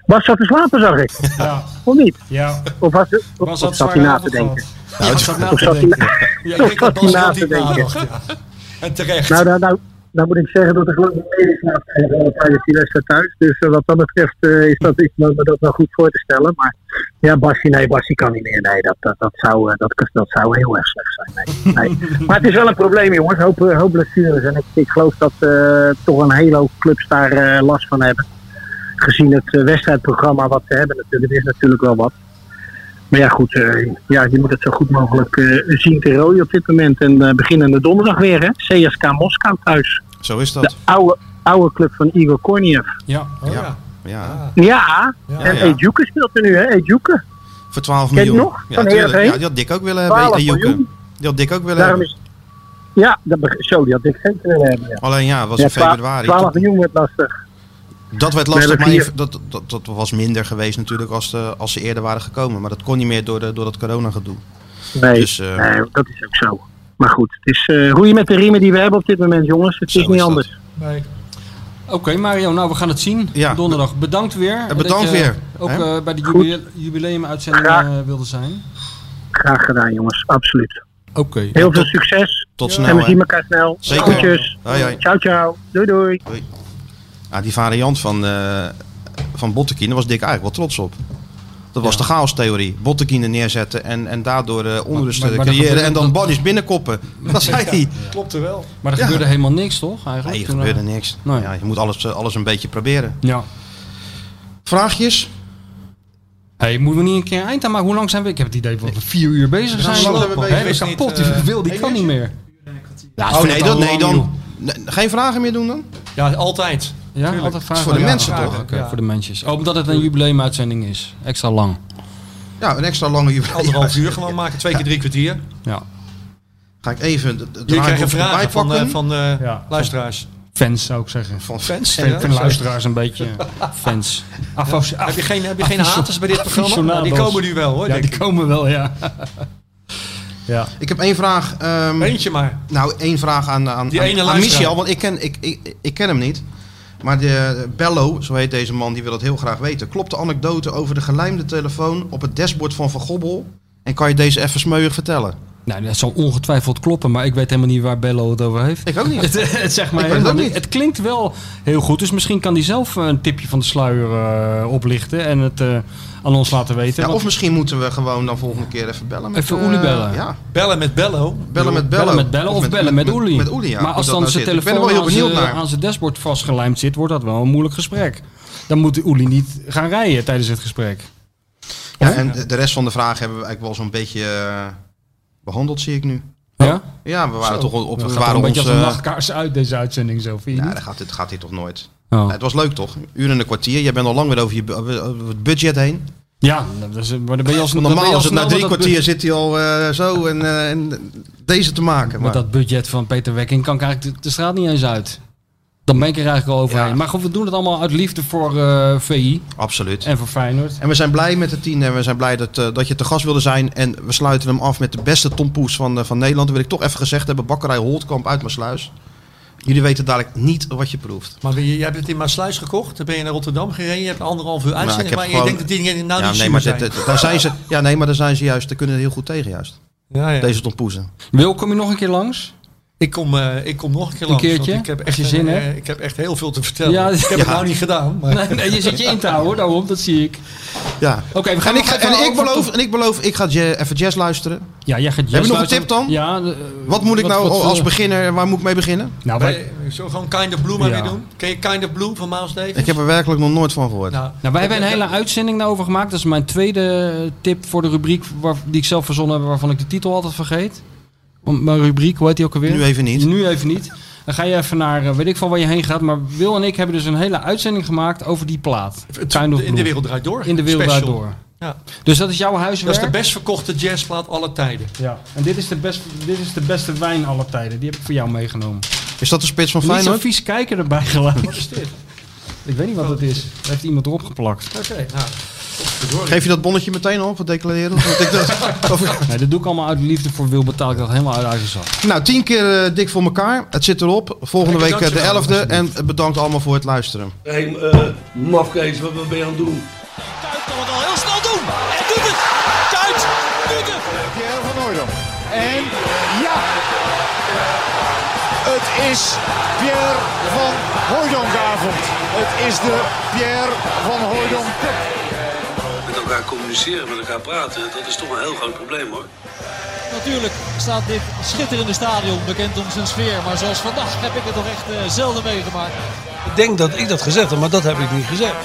Was zat te slapen, zag ik. Ja. Of niet? Ja. Of, was het, of, dat zat hij na te denken? Ja, was dat na te zat hij denken? na- Ja, of ik denk dat zat hij Bas na te denken? En terecht. Nou, nou, nou, nou moet ik zeggen dat er gewoon een medisch maatregelen tijdens die wedstrijd thuis. Dus eh, wat dat betreft eh, is dat iets me me dat wel goed voor te stellen. Maar ja, Basje, nee, Basje kan niet meer. Nee, dat, dat, dat, zou, eh, dat, dat zou heel erg slecht zijn. Nee, nee. Maar het is wel een probleem, jongens. Hoop, eh, hoop blessures. En ik, ik geloof dat eh, toch een hele hoop clubs daar eh, last van hebben. Gezien het eh, wedstrijdprogramma wat ze hebben natuurlijk. Het is natuurlijk wel wat. Maar ja, goed, eh, ja, je moet het zo goed mogelijk eh, zien te rooien op dit moment. En eh, beginnende donderdag weer, hè? CSK Moskou thuis. Zo is De dat. oude, oude club van Igor Korniev. Ja. Oh, Ja. ja. Ja. Ja, en ja. Ejuke speelt er nu, hè? Ejuke. Voor 12 Ken je miljoen. nog? Ja? Ja, die had Dick ook willen hebben. 12 Ejuke. miljoen. Die had Dick ook willen Daarom hebben. is... Ja, dat zo, die had ik zeker willen hebben. Ja. Alleen ja, het was Ja, in februari. 12 miljoen werd lastig. Dat werd We lastig, maar dat, dat, dat was minder geweest natuurlijk als, de, als ze eerder waren gekomen. Maar dat kon niet meer door, de, door dat corona-gedoe. Nee, Dus, eh, nee, dat is ook zo. Maar goed, het is eh roeien met de riemen die we hebben op dit moment, jongens. Het is niet dat. anders. Nee. Oké Mario, nou we gaan het zien. Ja. Donderdag. Bedankt weer. Ja, bedankt dat je weer, Ook hè? eh, bij de Goed. jubileum, jubileumuitzending eh, wilde zijn. Graag gedaan, jongens. Absoluut. Oké. Heel veel tot- succes. Tot en snel. we hè. zien elkaar snel. Zeker. Groetjes. Hoi, hoi. Ciao, ciao. Doei, doei. Ja, die variant van, eh van Bottekin, daar was Dick eigenlijk wel trots op. Dat was Ja. de chaostheorie. Bottekin er neerzetten en, en daardoor eh onrust maar- maar dat creëren. gebeurde- En dan Baddies binnenkoppen. Dat zei hij. Klopt er wel. Maar er Ja. gebeurde helemaal niks toch eigenlijk? Nee, er eh, gebeurde niks. Nee. Ja, je moet alles, alles een beetje proberen. Ja. Vraagjes? Hey, moeten we niet een keer eind aan maken? Hoe lang zijn we? Ik heb het idee dat we vier uur bezig zijn. hoe lang zijn we bezig? Niet, kapot, die wil, die kan niet meer. Ja, Oh nee, dat, nee dan. Nee, geen vragen meer doen dan? Ja, Ja, altijd. Tuurlijk. altijd vragen. voor de Ja, mensen vragen. toch? Oké, Ja. voor de mensjes. Oh, omdat het een jubileumuitzending is. Extra lang. Ja, een extra lange jubileum. Anderhalf uur gewoon maken, twee keer drie kwartier. Ja. Ga ik even de, de Jullie krijgen vragen van, pakken. eh, van eh, Ja. luisteraars. Fans zou ik zeggen. van Fans? Fan, Ja, van zo. luisteraars een beetje. Fans. Afos, Heb je geen, heb je geen haters bij dit programma? Nou, die komen nu wel hoor. Ja, denk die ik. komen wel, ja. ja. Ik heb één vraag. ehm, Eentje maar. nou, één vraag aan, aan, Die aan, ene aan. Michel. Want ik ken, ik, ik, ik ken hem niet. Maar de Bello, zo heet deze man, die wil het heel graag weten. Klopt de anekdote over de gelijmde telefoon op het dashboard van Van Gobbel? En kan je deze even smeuig vertellen? Nou, dat zal ongetwijfeld kloppen, maar ik weet helemaal niet waar Bello het over heeft. Ik ook niet. Het, het weet helemaal het niet. Het klinkt wel heel goed, dus misschien kan hij zelf een tipje van de sluier eh, oplichten en het eh, aan ons laten weten. Ja, Want- of misschien moeten we gewoon dan volgende keer even bellen. Met, Even eh, Oeli bellen. Ja, Bellen met Bello. bellen met Bello. bellen met bellen of, bellen met, Oeli. Met, Oeli, ja. maar als dan nou zijn telefoon aan benieuwd zijn- naar. aan zijn dashboard vastgelijmd zit, wordt dat wel een moeilijk gesprek. Dan moet Oeli niet gaan rijden tijdens het gesprek. Ja, en de, rest van de vragen hebben we eigenlijk wel zo'n beetje eh, behandeld, zie ik nu. Ja? Ja, we waren Zo. toch wel op. We waren een beetje ons, als een eh, nachtkaars uit deze uitzending zo, vind je Ja, dat gaat, dit gaat hier toch nooit. Oh. Het was leuk toch? Een uur en een kwartier. Jij bent al lang weer over, je, over het budget heen. Ja, is, maar dan ben je als dan ben je normaal al is het na drie met kwartier zit hij al eh, zo en, eh, en deze te maken. Met Maar, dat budget van Peter Wekking kan ik eigenlijk de, de straat niet eens uit. Dan ben ik er eigenlijk al overheen. Ja. Maar goed, we doen het allemaal uit liefde voor eh, VI absoluut. en voor Feyenoord. En we zijn blij met het team en we zijn blij dat, eh, dat je te gast wilde zijn. En we sluiten hem af met de beste tompoes van, eh, van Nederland. Dat wil ik toch even gezegd hebben. Bakkerij Holtkamp uit Maasluis. Jullie weten dadelijk niet wat je proeft. Maar je, jij hebt het in Maasluis gekocht. Dan ben je naar Rotterdam gereden. Je hebt anderhalf uur uitzending. heb maar je denkt dat die dingen nou ja, niet nee, maar zijn. dit- dit- daar zijn ze, ja, nee, maar daar zijn ze juist. Daar kunnen ze heel goed tegen juist. ja, ja. Deze tompoezen. Wil, kom je nog een keer langs? Ik, kom, eh, ik kom nog een keer Een langs. want keertje? Ik heb echt, je zin eh, hebt. ik heb echt heel veel te vertellen. Ja, ik heb ja. het nou niet gedaan. Maar Nee, nee, je zit je in te houden, daarom, dat zie ik. Ja. Oké, we gaan En ik, ga- en ik beloof, en ik beloof, ik ga ja- even jazz luisteren. Ja, jij gaat Heb je nog een tip dan? Ja. eh, Wat moet ik nou wat, als eh, beginner, waar moet ik mee beginnen? Nou, wij, wij, zo gewoon Kind of Blue maar Ja. weer doen. Ken je Kind of Blue van Miles Davis? Ik heb er werkelijk nog nooit van gehoord. Nou, nou, wij hebben een hele uitzending daarover gemaakt. Dat is mijn tweede tip voor de rubriek waar, die ik zelf verzonnen heb, waarvan ik de titel altijd vergeet. Om- Mijn rubriek, hoe heet die ook alweer? Nu even niet. Nu even niet. Dan ga je even naar, eh, weet ik van waar je heen gaat. Maar Wil en ik hebben dus een hele uitzending gemaakt over die plaat. het- in de wereld draait door. In de wereld draait door. Ja. Dus dat is jouw Dat huiswerk? is de best verkochte jazzplaat aller tijden. Ja. En dit is, de best, dit is de beste wijn aller tijden. Die heb ik voor jou meegenomen. Is dat de spits van Niet zo Feyenoord? vies kijken erbij gelijk. Ik weet niet wat het is. Er heeft iemand erop geplakt. Oké, nou. Geef je dat bonnetje meteen op, wat declareren? Ik dat- of- Nee, dat doe ik allemaal uit liefde voor Wil betaal ik dat helemaal uit eigen zak. nou, tien keer eh, dik voor elkaar. Het zit erop. Volgende week Lekker eh, de 11e. En bedankt allemaal voor het luisteren. Hé, hey, eh, mafkees, wat, wat ben je aan het doen? Kuit kan het al heel snel doen. En doet het. Kuit doet het. Pierre van Hooydonk. En ja! Het is Pierre van Hooydonkavond. Het is de Pierre van Hooydonk elkaar communiceren, met elkaar praten, dat is toch een heel groot probleem hoor. Natuurlijk staat dit schitterende stadion bekend om zijn sfeer. Maar zoals vandaag heb ik het nog echt eh, zelden meegemaakt. Ik denk dat ik dat gezegd heb, maar dat heb ik niet gezegd.